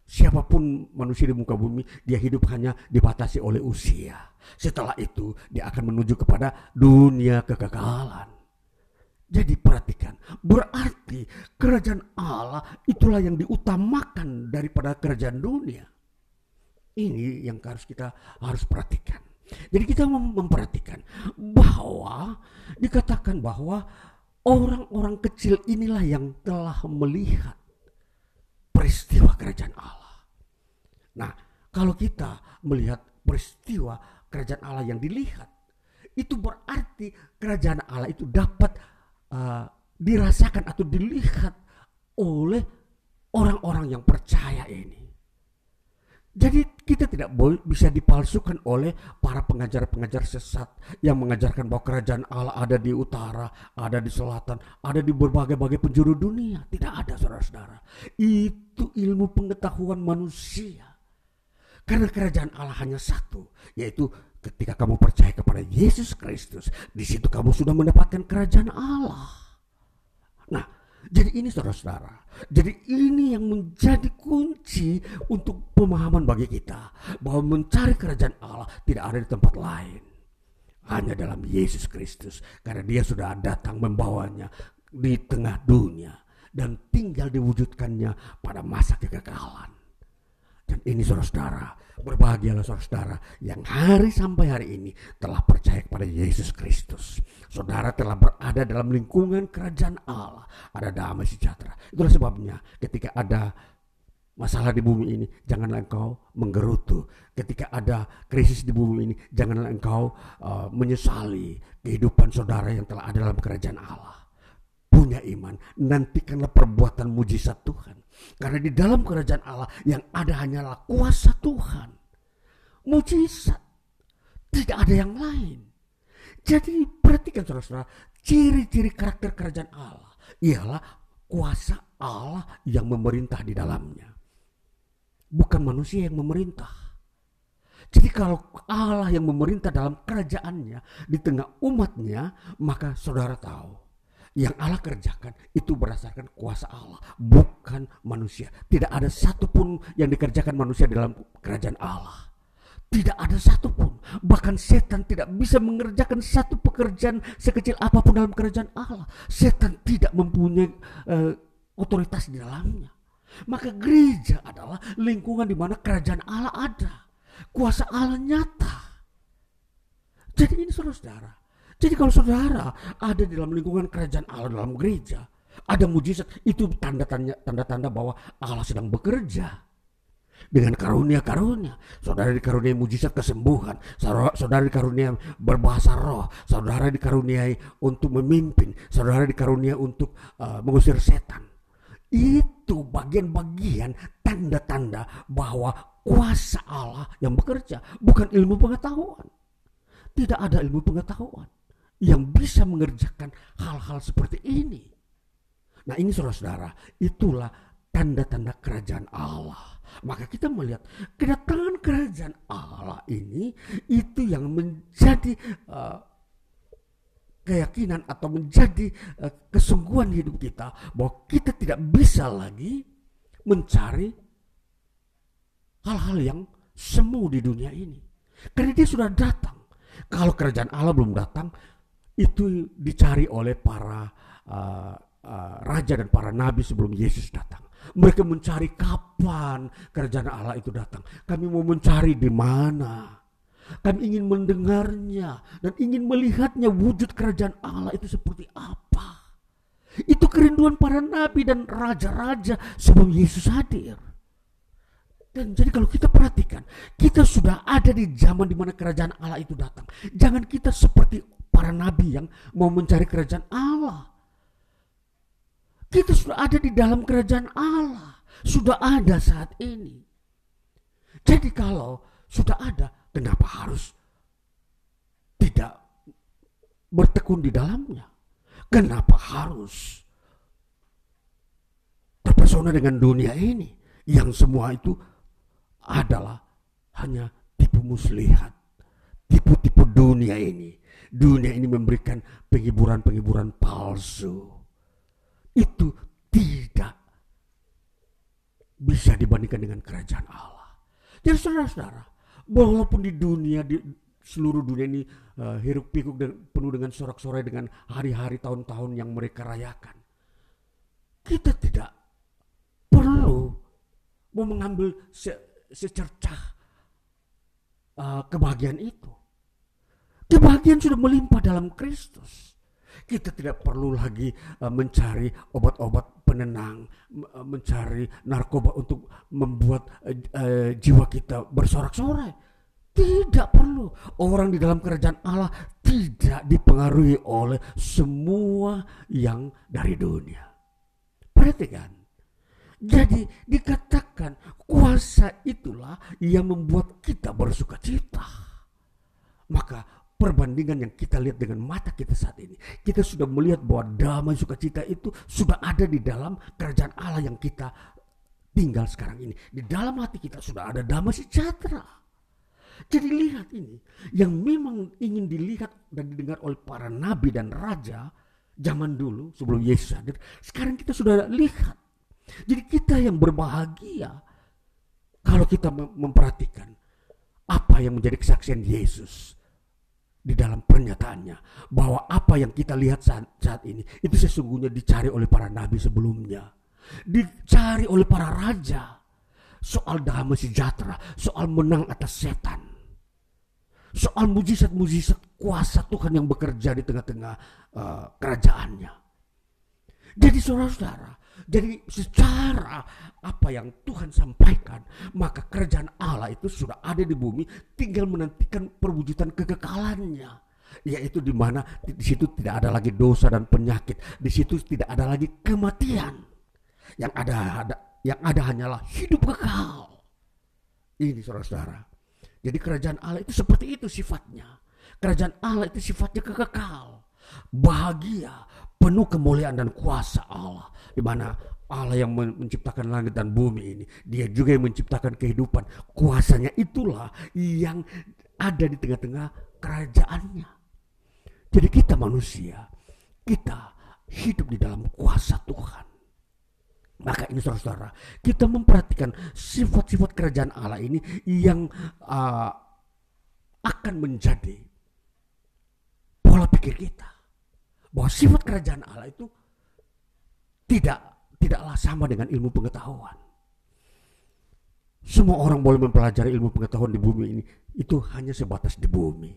Siapa pun manusia di muka bumi, dia hidup hanya dibatasi oleh usia. Setelah itu, dia akan menuju kepada dunia kekekalan. Jadi perhatikan, berarti kerajaan Allah itulah yang diutamakan daripada kerajaan dunia. Ini yang harus kita harus perhatikan. Jadi kita memperhatikan bahwa dikatakan bahwa orang-orang kecil inilah yang telah melihat peristiwa kerajaan Allah. Nah, kalau kita melihat peristiwa kerajaan Allah yang dilihat, itu berarti kerajaan Allah itu dapat uh, dirasakan atau dilihat oleh orang-orang yang percaya ini. Jadi kita tidak boleh bisa dipalsukan oleh para pengajar-pengajar sesat yang mengajarkan bahwa kerajaan Allah ada di utara, ada di selatan, ada di berbagai-bagai penjuru dunia. Tidak ada saudara-saudara. Itu ilmu pengetahuan manusia. Karena kerajaan Allah hanya satu, yaitu ketika kamu percaya kepada Yesus Kristus, di situ kamu sudah mendapatkan kerajaan Allah. Nah, jadi ini saudara-saudara. Jadi ini yang menjadi kunci untuk pemahaman bagi kita. Bahwa mencari kerajaan Allah tidak ada di tempat lain. Hanya dalam Yesus Kristus. Karena dia sudah datang membawanya di tengah dunia. Dan tinggal diwujudkannya pada masa kekekalan. Dan ini saudara-saudara, berbahagialah saudara-saudara yang hari sampai hari ini telah percaya kepada Yesus Kristus. Saudara telah berada dalam lingkungan kerajaan Allah. Ada damai sejahtera. Itulah sebabnya ketika ada masalah di bumi ini, janganlah engkau menggerutu. Ketika ada krisis di bumi ini, janganlah engkau uh, menyesali kehidupan saudara yang telah ada dalam kerajaan Allah. Punya iman, nantikanlah perbuatan mujizat Tuhan karena di dalam kerajaan Allah yang ada hanyalah kuasa Tuhan. Mujizat. Tidak ada yang lain. Jadi perhatikan saudara-saudara, ciri-ciri karakter kerajaan Allah ialah kuasa Allah yang memerintah di dalamnya. Bukan manusia yang memerintah. Jadi kalau Allah yang memerintah dalam kerajaannya di tengah umatnya, maka saudara tahu yang Allah kerjakan itu berdasarkan kuasa Allah, bukan manusia. Tidak ada satupun yang dikerjakan manusia dalam kerajaan Allah. Tidak ada satupun. Bahkan setan tidak bisa mengerjakan satu pekerjaan sekecil apa pun dalam kerajaan Allah. Setan tidak mempunyai uh, otoritas di dalamnya. Maka gereja adalah lingkungan di mana kerajaan Allah ada. Kuasa Allah nyata. Jadi ini saudara-saudara jadi kalau saudara ada dalam lingkungan kerajaan Allah dalam gereja, ada mujizat, itu tanda-tanda tanda-tanda bahwa Allah sedang bekerja. Dengan karunia-karunia, saudara dikaruniai mujizat kesembuhan, saudara, saudara dikaruniai berbahasa roh, saudara dikaruniai untuk memimpin, saudara dikaruniai untuk uh, mengusir setan. Itu bagian-bagian tanda-tanda bahwa kuasa Allah yang bekerja, bukan ilmu pengetahuan. Tidak ada ilmu pengetahuan yang bisa mengerjakan hal-hal seperti ini. Nah ini saudara-saudara, itulah tanda-tanda kerajaan Allah. Maka kita melihat kedatangan kerajaan Allah ini itu yang menjadi uh, keyakinan atau menjadi uh, kesungguhan hidup kita bahwa kita tidak bisa lagi mencari hal-hal yang semu di dunia ini. Karena dia sudah datang. Kalau kerajaan Allah belum datang, itu dicari oleh para uh, uh, raja dan para nabi sebelum Yesus datang. Mereka mencari kapan kerajaan Allah itu datang. Kami mau mencari di mana. Kami ingin mendengarnya dan ingin melihatnya wujud kerajaan Allah itu seperti apa. Itu kerinduan para nabi dan raja-raja sebelum Yesus hadir. Dan jadi kalau kita perhatikan, kita sudah ada di zaman di mana kerajaan Allah itu datang. Jangan kita seperti para nabi yang mau mencari kerajaan Allah. Kita sudah ada di dalam kerajaan Allah. Sudah ada saat ini. Jadi kalau sudah ada, kenapa harus tidak bertekun di dalamnya? Kenapa harus terpesona dengan dunia ini yang semua itu adalah hanya tipu muslihat, tipu-tipu dunia ini. Dunia ini memberikan penghiburan-penghiburan palsu. Itu tidak bisa dibandingkan dengan kerajaan Allah. Jadi saudara-saudara, walaupun di dunia di seluruh dunia ini uh, hiruk pikuk dan penuh dengan sorak-sorai dengan hari-hari tahun-tahun yang mereka rayakan. Kita tidak perlu mau mengambil se secercah uh, kebahagiaan itu. Kebahagiaan sudah melimpah dalam Kristus. Kita tidak perlu lagi uh, mencari obat-obat penenang, uh, mencari narkoba untuk membuat uh, jiwa kita bersorak-sorai. Tidak perlu. Orang di dalam kerajaan Allah tidak dipengaruhi oleh semua yang dari dunia. Perhatikan. Jadi dikatakan kuasa itulah yang membuat kita bersuka cita. Maka perbandingan yang kita lihat dengan mata kita saat ini, kita sudah melihat bahwa damai sukacita itu sudah ada di dalam kerajaan Allah yang kita tinggal sekarang ini. Di dalam hati kita sudah ada damai sejahtera. Jadi lihat ini, yang memang ingin dilihat dan didengar oleh para nabi dan raja zaman dulu sebelum Yesus hadir, sekarang kita sudah lihat. Jadi kita yang berbahagia kalau kita memperhatikan apa yang menjadi kesaksian Yesus di dalam pernyataannya bahwa apa yang kita lihat saat, saat ini itu sesungguhnya dicari oleh para nabi sebelumnya. Dicari oleh para raja. Soal damai sejahtera soal menang atas setan. Soal mujizat-mujizat kuasa Tuhan yang bekerja di tengah-tengah uh, kerajaannya. Jadi saudara-saudara jadi secara apa yang Tuhan sampaikan, maka kerajaan Allah itu sudah ada di bumi, tinggal menantikan perwujudan kekekalannya. Yaitu di mana di situ tidak ada lagi dosa dan penyakit, di situ tidak ada lagi kematian. Yang ada, ada yang ada hanyalah hidup kekal. Ini saudara-saudara. Jadi kerajaan Allah itu seperti itu sifatnya. Kerajaan Allah itu sifatnya kekal. Bahagia, penuh kemuliaan dan kuasa Allah di mana Allah yang menciptakan langit dan bumi ini, dia juga yang menciptakan kehidupan. Kuasanya itulah yang ada di tengah-tengah kerajaannya. Jadi kita manusia, kita hidup di dalam kuasa Tuhan. Maka ini saudara-saudara, kita memperhatikan sifat-sifat kerajaan Allah ini yang uh, akan menjadi pola pikir kita. Bahwa sifat kerajaan Allah itu tidak tidaklah sama dengan ilmu pengetahuan. Semua orang boleh mempelajari ilmu pengetahuan di bumi ini itu hanya sebatas di bumi.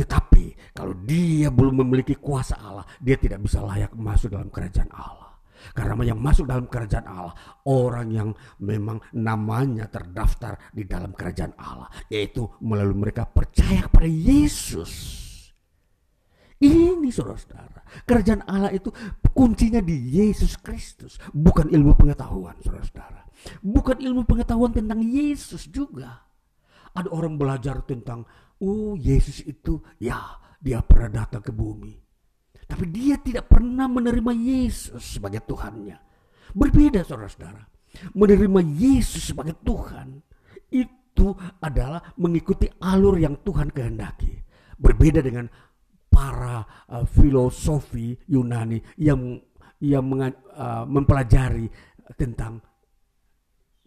Tetapi kalau dia belum memiliki kuasa Allah, dia tidak bisa layak masuk dalam kerajaan Allah. Karena yang masuk dalam kerajaan Allah orang yang memang namanya terdaftar di dalam kerajaan Allah, yaitu melalui mereka percaya kepada Yesus. Ini saudara-saudara, kerajaan Allah itu kuncinya di Yesus Kristus, bukan ilmu pengetahuan saudara-saudara. Bukan ilmu pengetahuan tentang Yesus juga. Ada orang belajar tentang, oh Yesus itu, ya dia pernah datang ke bumi. Tapi dia tidak pernah menerima Yesus sebagai Tuhannya. Berbeda saudara-saudara. Menerima Yesus sebagai Tuhan itu adalah mengikuti alur yang Tuhan kehendaki. Berbeda dengan para uh, filosofi Yunani yang yang uh, mempelajari tentang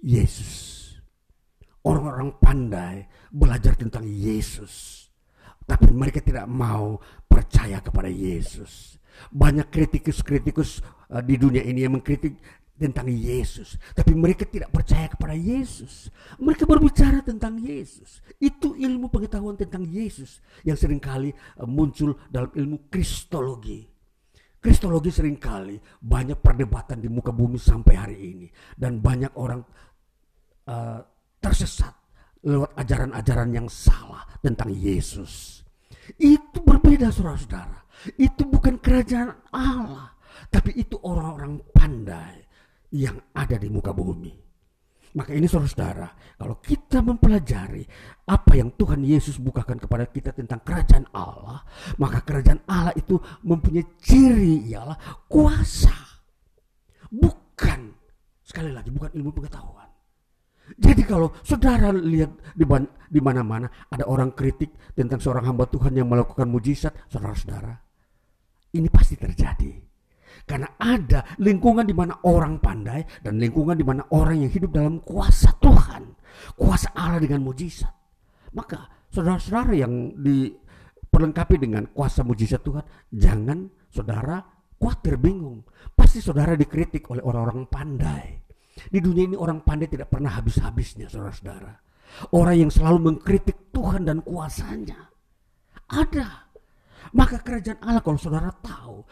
Yesus. Orang-orang pandai belajar tentang Yesus. Tapi mereka tidak mau percaya kepada Yesus. Banyak kritikus-kritikus uh, di dunia ini yang mengkritik tentang Yesus, tapi mereka tidak percaya kepada Yesus. Mereka berbicara tentang Yesus. Itu ilmu pengetahuan tentang Yesus yang sering kali eh, muncul dalam ilmu kristologi. Kristologi sering kali banyak perdebatan di muka bumi sampai hari ini dan banyak orang uh, tersesat lewat ajaran-ajaran yang salah tentang Yesus. Itu berbeda saudara-saudara. Itu bukan kerajaan Allah, tapi itu orang-orang pandai yang ada di muka bumi. Maka ini saudara-saudara, kalau kita mempelajari apa yang Tuhan Yesus bukakan kepada kita tentang kerajaan Allah, maka kerajaan Allah itu mempunyai ciri ialah kuasa. Bukan Sekali lagi bukan ilmu pengetahuan. Jadi kalau saudara lihat di mana-mana ada orang kritik tentang seorang hamba Tuhan yang melakukan mujizat, saudara-saudara, ini pasti terjadi. Karena ada lingkungan di mana orang pandai dan lingkungan di mana orang yang hidup dalam kuasa Tuhan, kuasa Allah dengan mujizat. Maka saudara-saudara yang diperlengkapi dengan kuasa mujizat Tuhan, jangan saudara khawatir bingung. Pasti saudara dikritik oleh orang-orang pandai. Di dunia ini orang pandai tidak pernah habis-habisnya saudara-saudara. Orang yang selalu mengkritik Tuhan dan kuasanya. Ada. Maka kerajaan Allah kalau saudara tahu,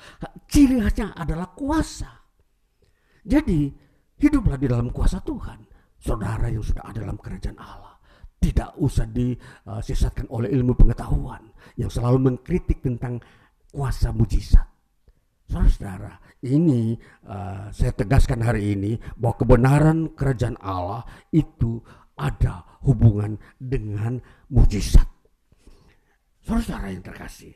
ciri khasnya adalah kuasa. Jadi hiduplah di dalam kuasa Tuhan. Saudara yang sudah ada dalam kerajaan Allah. Tidak usah disesatkan oleh ilmu pengetahuan yang selalu mengkritik tentang kuasa mujizat. Saudara-saudara, ini uh, saya tegaskan hari ini bahwa kebenaran kerajaan Allah itu ada hubungan dengan mujizat. Saudara-saudara yang terkasih,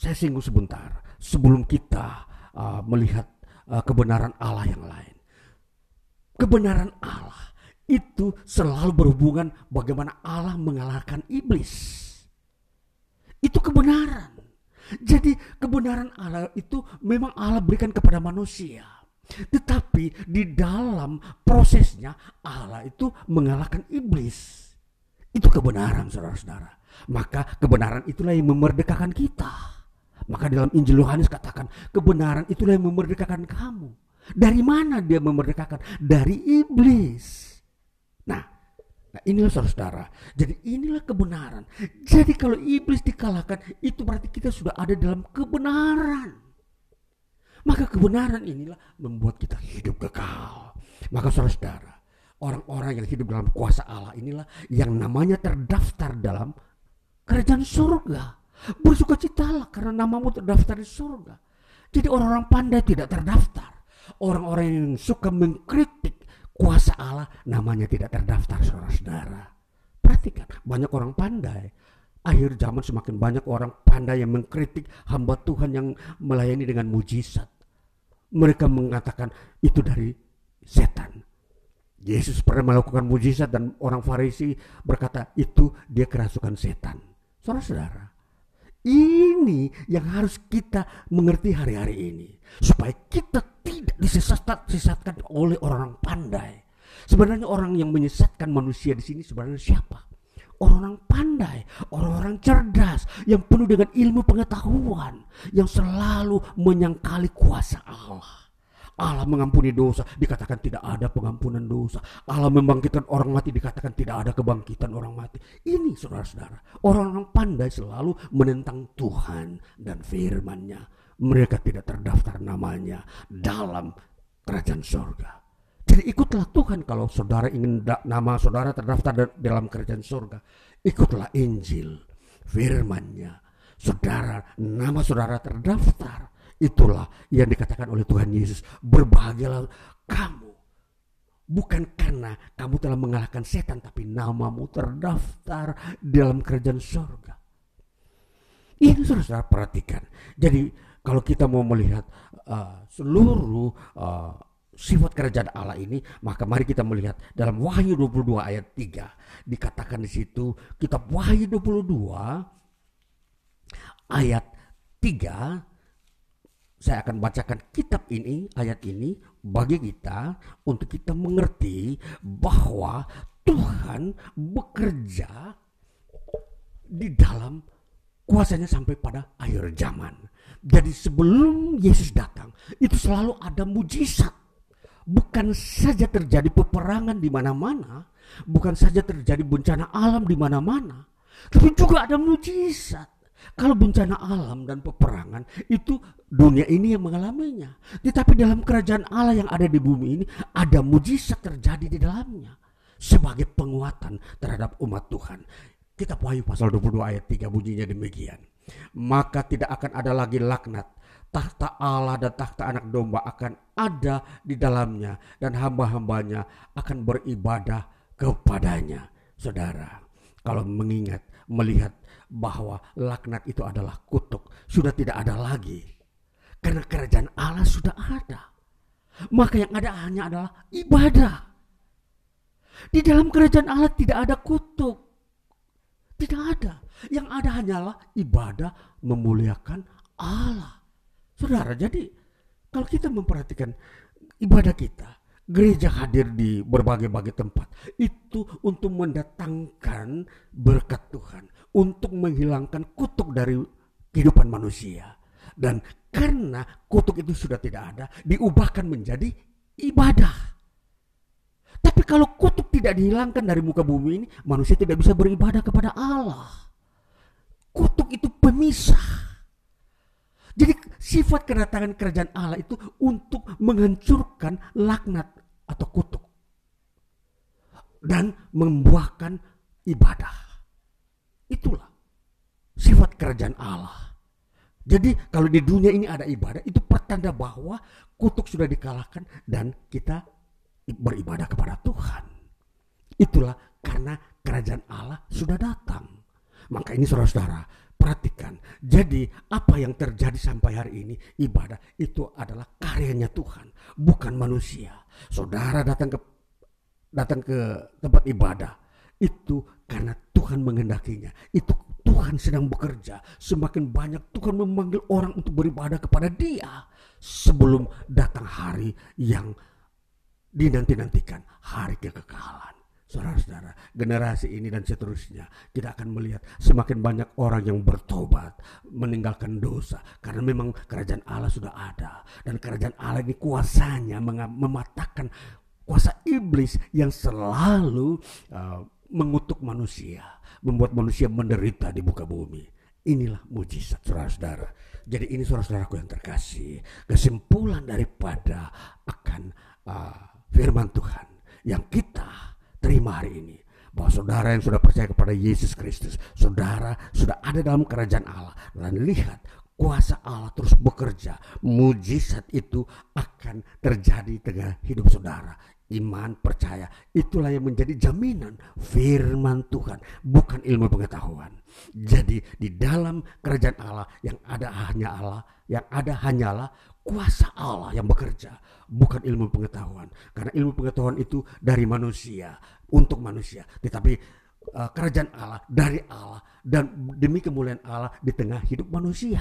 saya singgung sebentar sebelum kita uh, melihat uh, kebenaran Allah yang lain. Kebenaran Allah itu selalu berhubungan bagaimana Allah mengalahkan iblis. Itu kebenaran. Jadi kebenaran Allah itu memang Allah berikan kepada manusia. Tetapi di dalam prosesnya Allah itu mengalahkan iblis. Itu kebenaran saudara-saudara. Maka kebenaran itulah yang memerdekakan kita. Maka dalam Injil Yohanes katakan kebenaran itulah yang memerdekakan kamu. Dari mana dia memerdekakan? Dari iblis. Nah Nah inilah saudara-saudara. Jadi inilah kebenaran. Jadi kalau iblis dikalahkan itu berarti kita sudah ada dalam kebenaran. Maka kebenaran inilah membuat kita hidup kekal. Maka saudara-saudara, orang-orang yang hidup dalam kuasa Allah inilah yang namanya terdaftar dalam kerajaan surga. Bersukacitalah karena namamu terdaftar di surga. Jadi orang-orang pandai tidak terdaftar. Orang-orang yang suka mengkritik kuasa Allah namanya tidak terdaftar saudara-saudara. Perhatikan, banyak orang pandai. Akhir zaman semakin banyak orang pandai yang mengkritik hamba Tuhan yang melayani dengan mujizat. Mereka mengatakan itu dari setan. Yesus pernah melakukan mujizat dan orang Farisi berkata itu dia kerasukan setan. Saudara-saudara, ini yang harus kita mengerti hari-hari ini. Supaya kita tidak disesatkan oleh orang-orang pandai. Sebenarnya orang yang menyesatkan manusia di sini sebenarnya siapa? Orang-orang pandai, orang-orang cerdas yang penuh dengan ilmu pengetahuan yang selalu menyangkali kuasa Allah. Allah mengampuni dosa, dikatakan tidak ada pengampunan dosa. Allah membangkitkan orang mati, dikatakan tidak ada kebangkitan orang mati. Ini saudara-saudara, orang-orang pandai selalu menentang Tuhan dan firman-Nya mereka tidak terdaftar namanya dalam kerajaan surga. Jadi ikutlah Tuhan kalau saudara ingin nama saudara terdaftar dalam kerajaan surga. Ikutlah Injil, firmannya. Saudara, nama saudara terdaftar. Itulah yang dikatakan oleh Tuhan Yesus. Berbahagialah kamu. Bukan karena kamu telah mengalahkan setan, tapi namamu terdaftar dalam kerajaan surga. Ini saudara perhatikan. Jadi kalau kita mau melihat uh, seluruh uh, sifat kerajaan Allah ini, maka mari kita melihat dalam Wahyu 22 ayat 3 dikatakan di situ kitab Wahyu 22 ayat 3 saya akan bacakan kitab ini, ayat ini bagi kita untuk kita mengerti bahwa Tuhan bekerja di dalam kuasanya sampai pada akhir zaman. Jadi sebelum Yesus datang, itu selalu ada mujizat. Bukan saja terjadi peperangan di mana-mana, bukan saja terjadi bencana alam di mana-mana, tapi juga ada mujizat. Kalau bencana alam dan peperangan itu dunia ini yang mengalaminya. Tetapi dalam kerajaan Allah yang ada di bumi ini ada mujizat terjadi di dalamnya sebagai penguatan terhadap umat Tuhan. Kita Wahyu pasal 22 ayat 3 bunyinya demikian maka tidak akan ada lagi laknat. Tahta Allah dan tahta anak domba akan ada di dalamnya dan hamba-hambanya akan beribadah kepadanya. Saudara, kalau mengingat, melihat bahwa laknat itu adalah kutuk, sudah tidak ada lagi. Karena kerajaan Allah sudah ada. maka yang ada hanya adalah ibadah. Di dalam kerajaan Allah tidak ada kutuk. Tidak ada. Yang ada hanyalah ibadah memuliakan Allah. Saudara, jadi kalau kita memperhatikan ibadah kita, gereja hadir di berbagai-bagai tempat itu untuk mendatangkan berkat Tuhan, untuk menghilangkan kutuk dari kehidupan manusia. Dan karena kutuk itu sudah tidak ada, diubahkan menjadi ibadah. Tapi kalau kutuk tidak dihilangkan dari muka bumi ini, manusia tidak bisa beribadah kepada Allah. Kutuk itu pemisah. Jadi sifat kedatangan kerajaan Allah itu untuk menghancurkan laknat atau kutuk. Dan membuahkan ibadah. Itulah sifat kerajaan Allah. Jadi kalau di dunia ini ada ibadah itu pertanda bahwa kutuk sudah dikalahkan dan kita beribadah kepada Tuhan. Itulah karena kerajaan Allah sudah datang. Maka ini saudara-saudara, perhatikan. Jadi apa yang terjadi sampai hari ini ibadah itu adalah karyanya Tuhan, bukan manusia. Saudara datang ke datang ke tempat ibadah itu karena Tuhan menghendakinya. Itu Tuhan sedang bekerja. Semakin banyak Tuhan memanggil orang untuk beribadah kepada Dia sebelum datang hari yang dinanti-nantikan hari kekekalan. Saudara-saudara, generasi ini dan seterusnya kita akan melihat semakin banyak orang yang bertobat, meninggalkan dosa karena memang kerajaan Allah sudah ada dan kerajaan Allah ini kuasanya mematahkan kuasa iblis yang selalu uh, mengutuk manusia, membuat manusia menderita di muka bumi. Inilah mujizat saudara-saudara. Jadi ini saudara-saudaraku yang terkasih, kesimpulan daripada akan uh, firman Tuhan yang kita terima hari ini bahwa saudara yang sudah percaya kepada Yesus Kristus, saudara sudah ada dalam kerajaan Allah dan lihat kuasa Allah terus bekerja, mujizat itu akan terjadi tengah hidup saudara. Iman, percaya, itulah yang menjadi jaminan firman Tuhan, bukan ilmu pengetahuan. Jadi di dalam kerajaan Allah yang ada hanya Allah, yang ada hanyalah kuasa Allah yang bekerja, bukan ilmu pengetahuan. Karena ilmu pengetahuan itu dari manusia, untuk manusia. Tetapi uh, kerajaan Allah dari Allah dan demi kemuliaan Allah di tengah hidup manusia.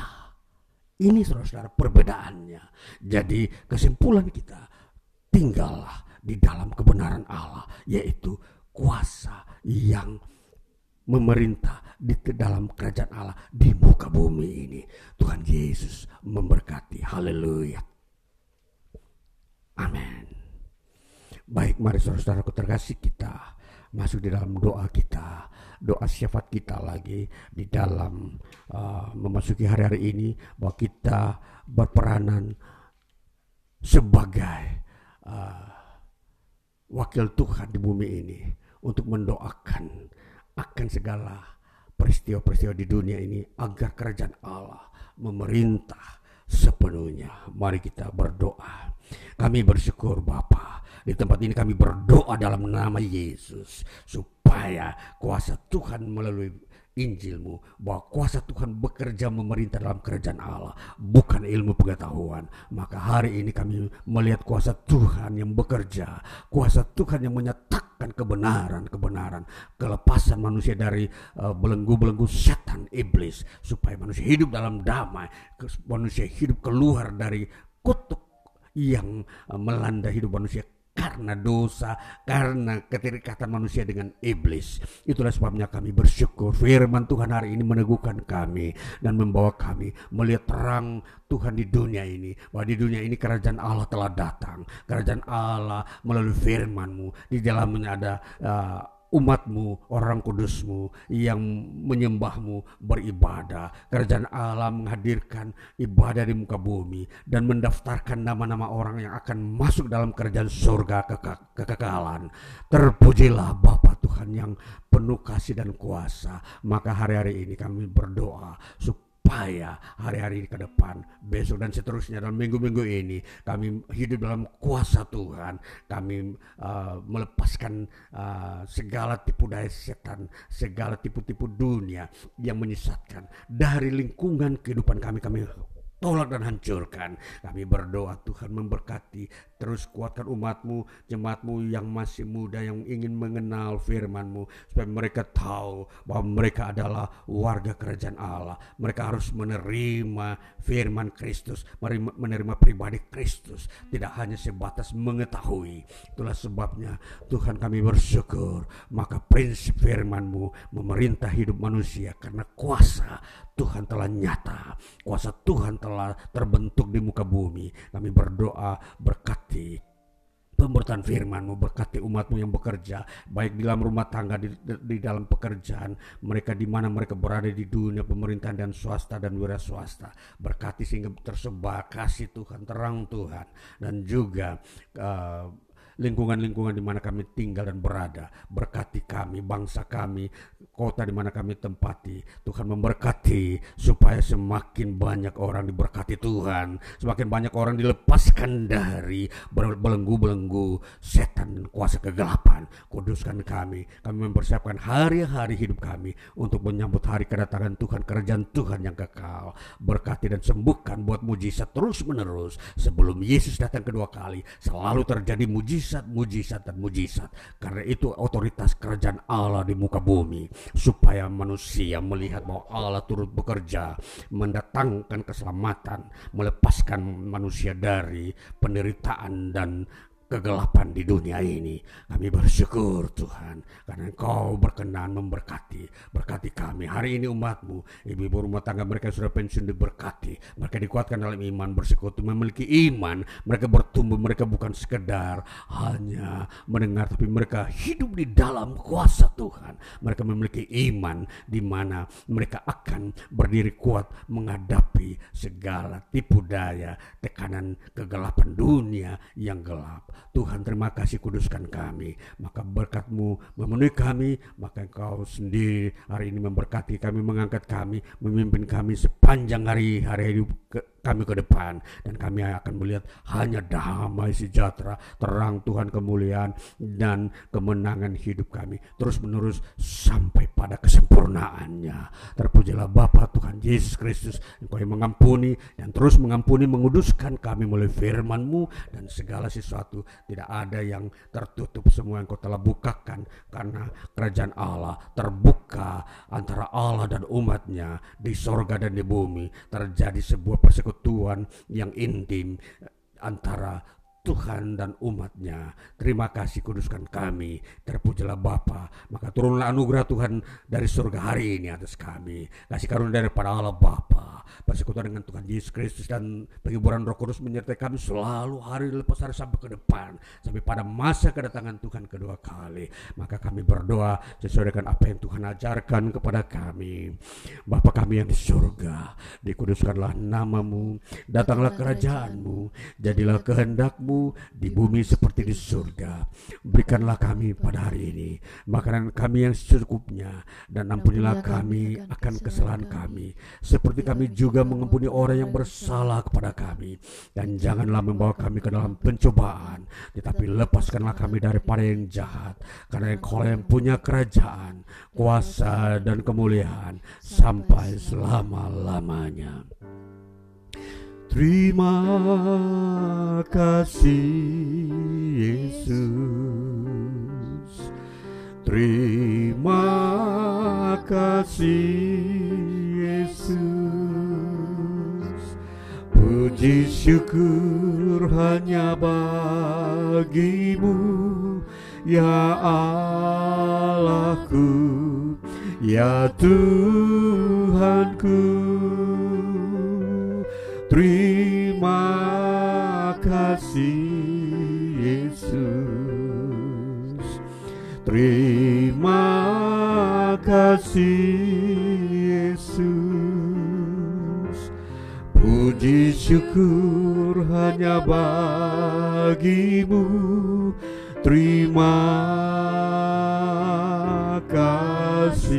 Ini saudara-saudara perbedaannya. Jadi kesimpulan kita tinggallah di dalam kebenaran Allah yaitu kuasa yang memerintah di dalam kerajaan Allah di muka bumi ini. Tuhan Yesus memberkati. Haleluya. Amin. Baik, mari saudara-saudaraku terkasih kita masuk di dalam doa kita, doa syafaat kita lagi di dalam uh, memasuki hari-hari ini bahwa kita berperanan sebagai uh, wakil Tuhan di bumi ini untuk mendoakan akan segala peristiwa-peristiwa di dunia ini agar kerajaan Allah memerintah sepenuhnya. Mari kita berdoa. Kami bersyukur Bapa. Di tempat ini kami berdoa dalam nama Yesus supaya kuasa Tuhan melalui Injilmu bahwa kuasa Tuhan bekerja memerintah dalam kerajaan Allah bukan ilmu pengetahuan maka hari ini kami melihat kuasa Tuhan yang bekerja kuasa Tuhan yang menyatakan kebenaran kebenaran kelepasan manusia dari uh, belenggu-belenggu setan iblis supaya manusia hidup dalam damai manusia hidup keluar dari kutuk yang uh, melanda hidup manusia karena dosa, karena keterikatan manusia dengan iblis. Itulah sebabnya kami bersyukur firman Tuhan hari ini meneguhkan kami dan membawa kami melihat terang Tuhan di dunia ini. Bahwa di dunia ini kerajaan Allah telah datang. Kerajaan Allah melalui firman-Mu. Di dalamnya ada uh, umatmu, orang kudusmu yang menyembahmu beribadah. Kerajaan Allah menghadirkan ibadah di muka bumi dan mendaftarkan nama-nama orang yang akan masuk dalam kerajaan surga ke kekekalan. Terpujilah Bapa Tuhan yang penuh kasih dan kuasa. Maka hari-hari ini kami berdoa supaya supaya hari-hari ke depan, besok dan seterusnya dalam minggu-minggu ini kami hidup dalam kuasa Tuhan. Kami uh, melepaskan uh, segala tipu daya setan, segala tipu-tipu dunia yang menyesatkan dari lingkungan kehidupan kami. Kami tolak dan hancurkan. Kami berdoa Tuhan memberkati, terus kuatkan umatmu, jemaatmu yang masih muda yang ingin mengenal firmanmu, supaya mereka tahu bahwa mereka adalah warga kerajaan Allah. Mereka harus menerima firman Kristus, menerima pribadi Kristus, tidak hanya sebatas mengetahui. Itulah sebabnya Tuhan kami bersyukur, maka prinsip firmanmu memerintah hidup manusia karena kuasa Tuhan telah nyata, kuasa Tuhan telah terbentuk di muka bumi. Kami berdoa berkati pemberitaan firman-Mu berkati umatmu yang bekerja baik di dalam rumah tangga di, di dalam pekerjaan mereka di mana mereka berada di dunia pemerintahan dan swasta dan wira swasta. Berkati sehingga tersebar kasih Tuhan terang Tuhan. Dan juga uh, lingkungan-lingkungan di mana kami tinggal dan berada. Berkati kami, bangsa kami, kota di mana kami tempati. Tuhan memberkati supaya semakin banyak orang diberkati Tuhan. Semakin banyak orang dilepaskan dari belenggu-belenggu setan dan kuasa kegelapan. Kuduskan kami. Kami mempersiapkan hari-hari hidup kami untuk menyambut hari kedatangan Tuhan, kerajaan Tuhan yang kekal. Berkati dan sembuhkan buat mujizat terus menerus sebelum Yesus datang kedua kali. Selalu terjadi mujizat mujizat, mujizat dan mujizat. Karena itu otoritas kerajaan Allah di muka bumi supaya manusia melihat bahwa Allah turut bekerja mendatangkan keselamatan, melepaskan manusia dari penderitaan dan kegelapan di dunia ini. Kami bersyukur Tuhan karena Engkau berkenan memberkati. Berkati kami. Hari ini umatmu, ibu-ibu rumah tangga mereka sudah pensiun diberkati. Mereka dikuatkan dalam iman, bersekutu, memiliki iman. Mereka bertumbuh, mereka bukan sekedar hanya mendengar, tapi mereka hidup di dalam kuasa Tuhan. Mereka memiliki iman di mana mereka akan berdiri kuat menghadapi segala tipu daya, tekanan kegelapan dunia yang gelap. Tuhan terima kasih kuduskan kami. Maka berkatmu memenuhi kami, maka engkau sendiri hari ini memberkati kami, mengangkat kami, memimpin kami sepanjang hari hari hidup kami ke depan. Dan kami akan melihat hanya damai sejahtera, terang Tuhan kemuliaan dan kemenangan hidup kami. Terus menerus sampai pada kesempurnaannya. Terpujilah Bapa Tuhan Yesus Kristus, Engkau yang mengampuni dan terus mengampuni menguduskan kami melalui firman-Mu dan segala sesuatu. Tidak ada yang tertutup. Semua yang Kau telah bukakan karena kerajaan Allah terbuka antara Allah dan umatnya di sorga dan di bumi. Terjadi sebuah persekutuan yang intim antara Tuhan dan umatnya. Terima kasih kuduskan kami. Terpujilah Bapa. Maka turunlah anugerah Tuhan dari surga hari ini atas kami. Kasih karunia daripada Allah Bapa. Persekutuan dengan Tuhan Yesus Kristus dan penghiburan roh kudus menyertai kami selalu hari lepas hari sampai ke depan. Sampai pada masa kedatangan Tuhan kedua kali. Maka kami berdoa sesuai dengan apa yang Tuhan ajarkan kepada kami. Bapa kami yang di surga. Dikuduskanlah namamu. Datanglah kerajaanmu. Jadilah kehendakmu di bumi seperti di surga. Berikanlah kami pada hari ini makanan kami yang secukupnya dan ampunilah kami akan kesalahan kami. seperti kami juga mengampuni orang yang bersalah kepada kami. dan janganlah membawa kami ke dalam pencobaan tetapi lepaskanlah kami daripada yang jahat. Karena engkau yang punya kerajaan kuasa dan kemuliaan sampai selama-lamanya. Terima kasih Yesus. Terima kasih Yesus. Puji syukur hanya bagimu Ya Allahku Ya Tuhanku Terima kasih Yesus. Terima kasih Yesus. Puji syukur hanya bagimu. Terima kasih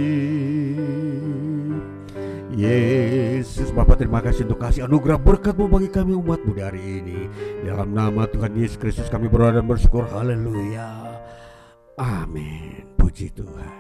Yesus Bapak terima kasih untuk kasih anugerah berkatmu bagi kami umatmu dari ini. Dalam nama Tuhan Yesus Kristus kami berdoa dan bersyukur. Haleluya. Amin. Puji Tuhan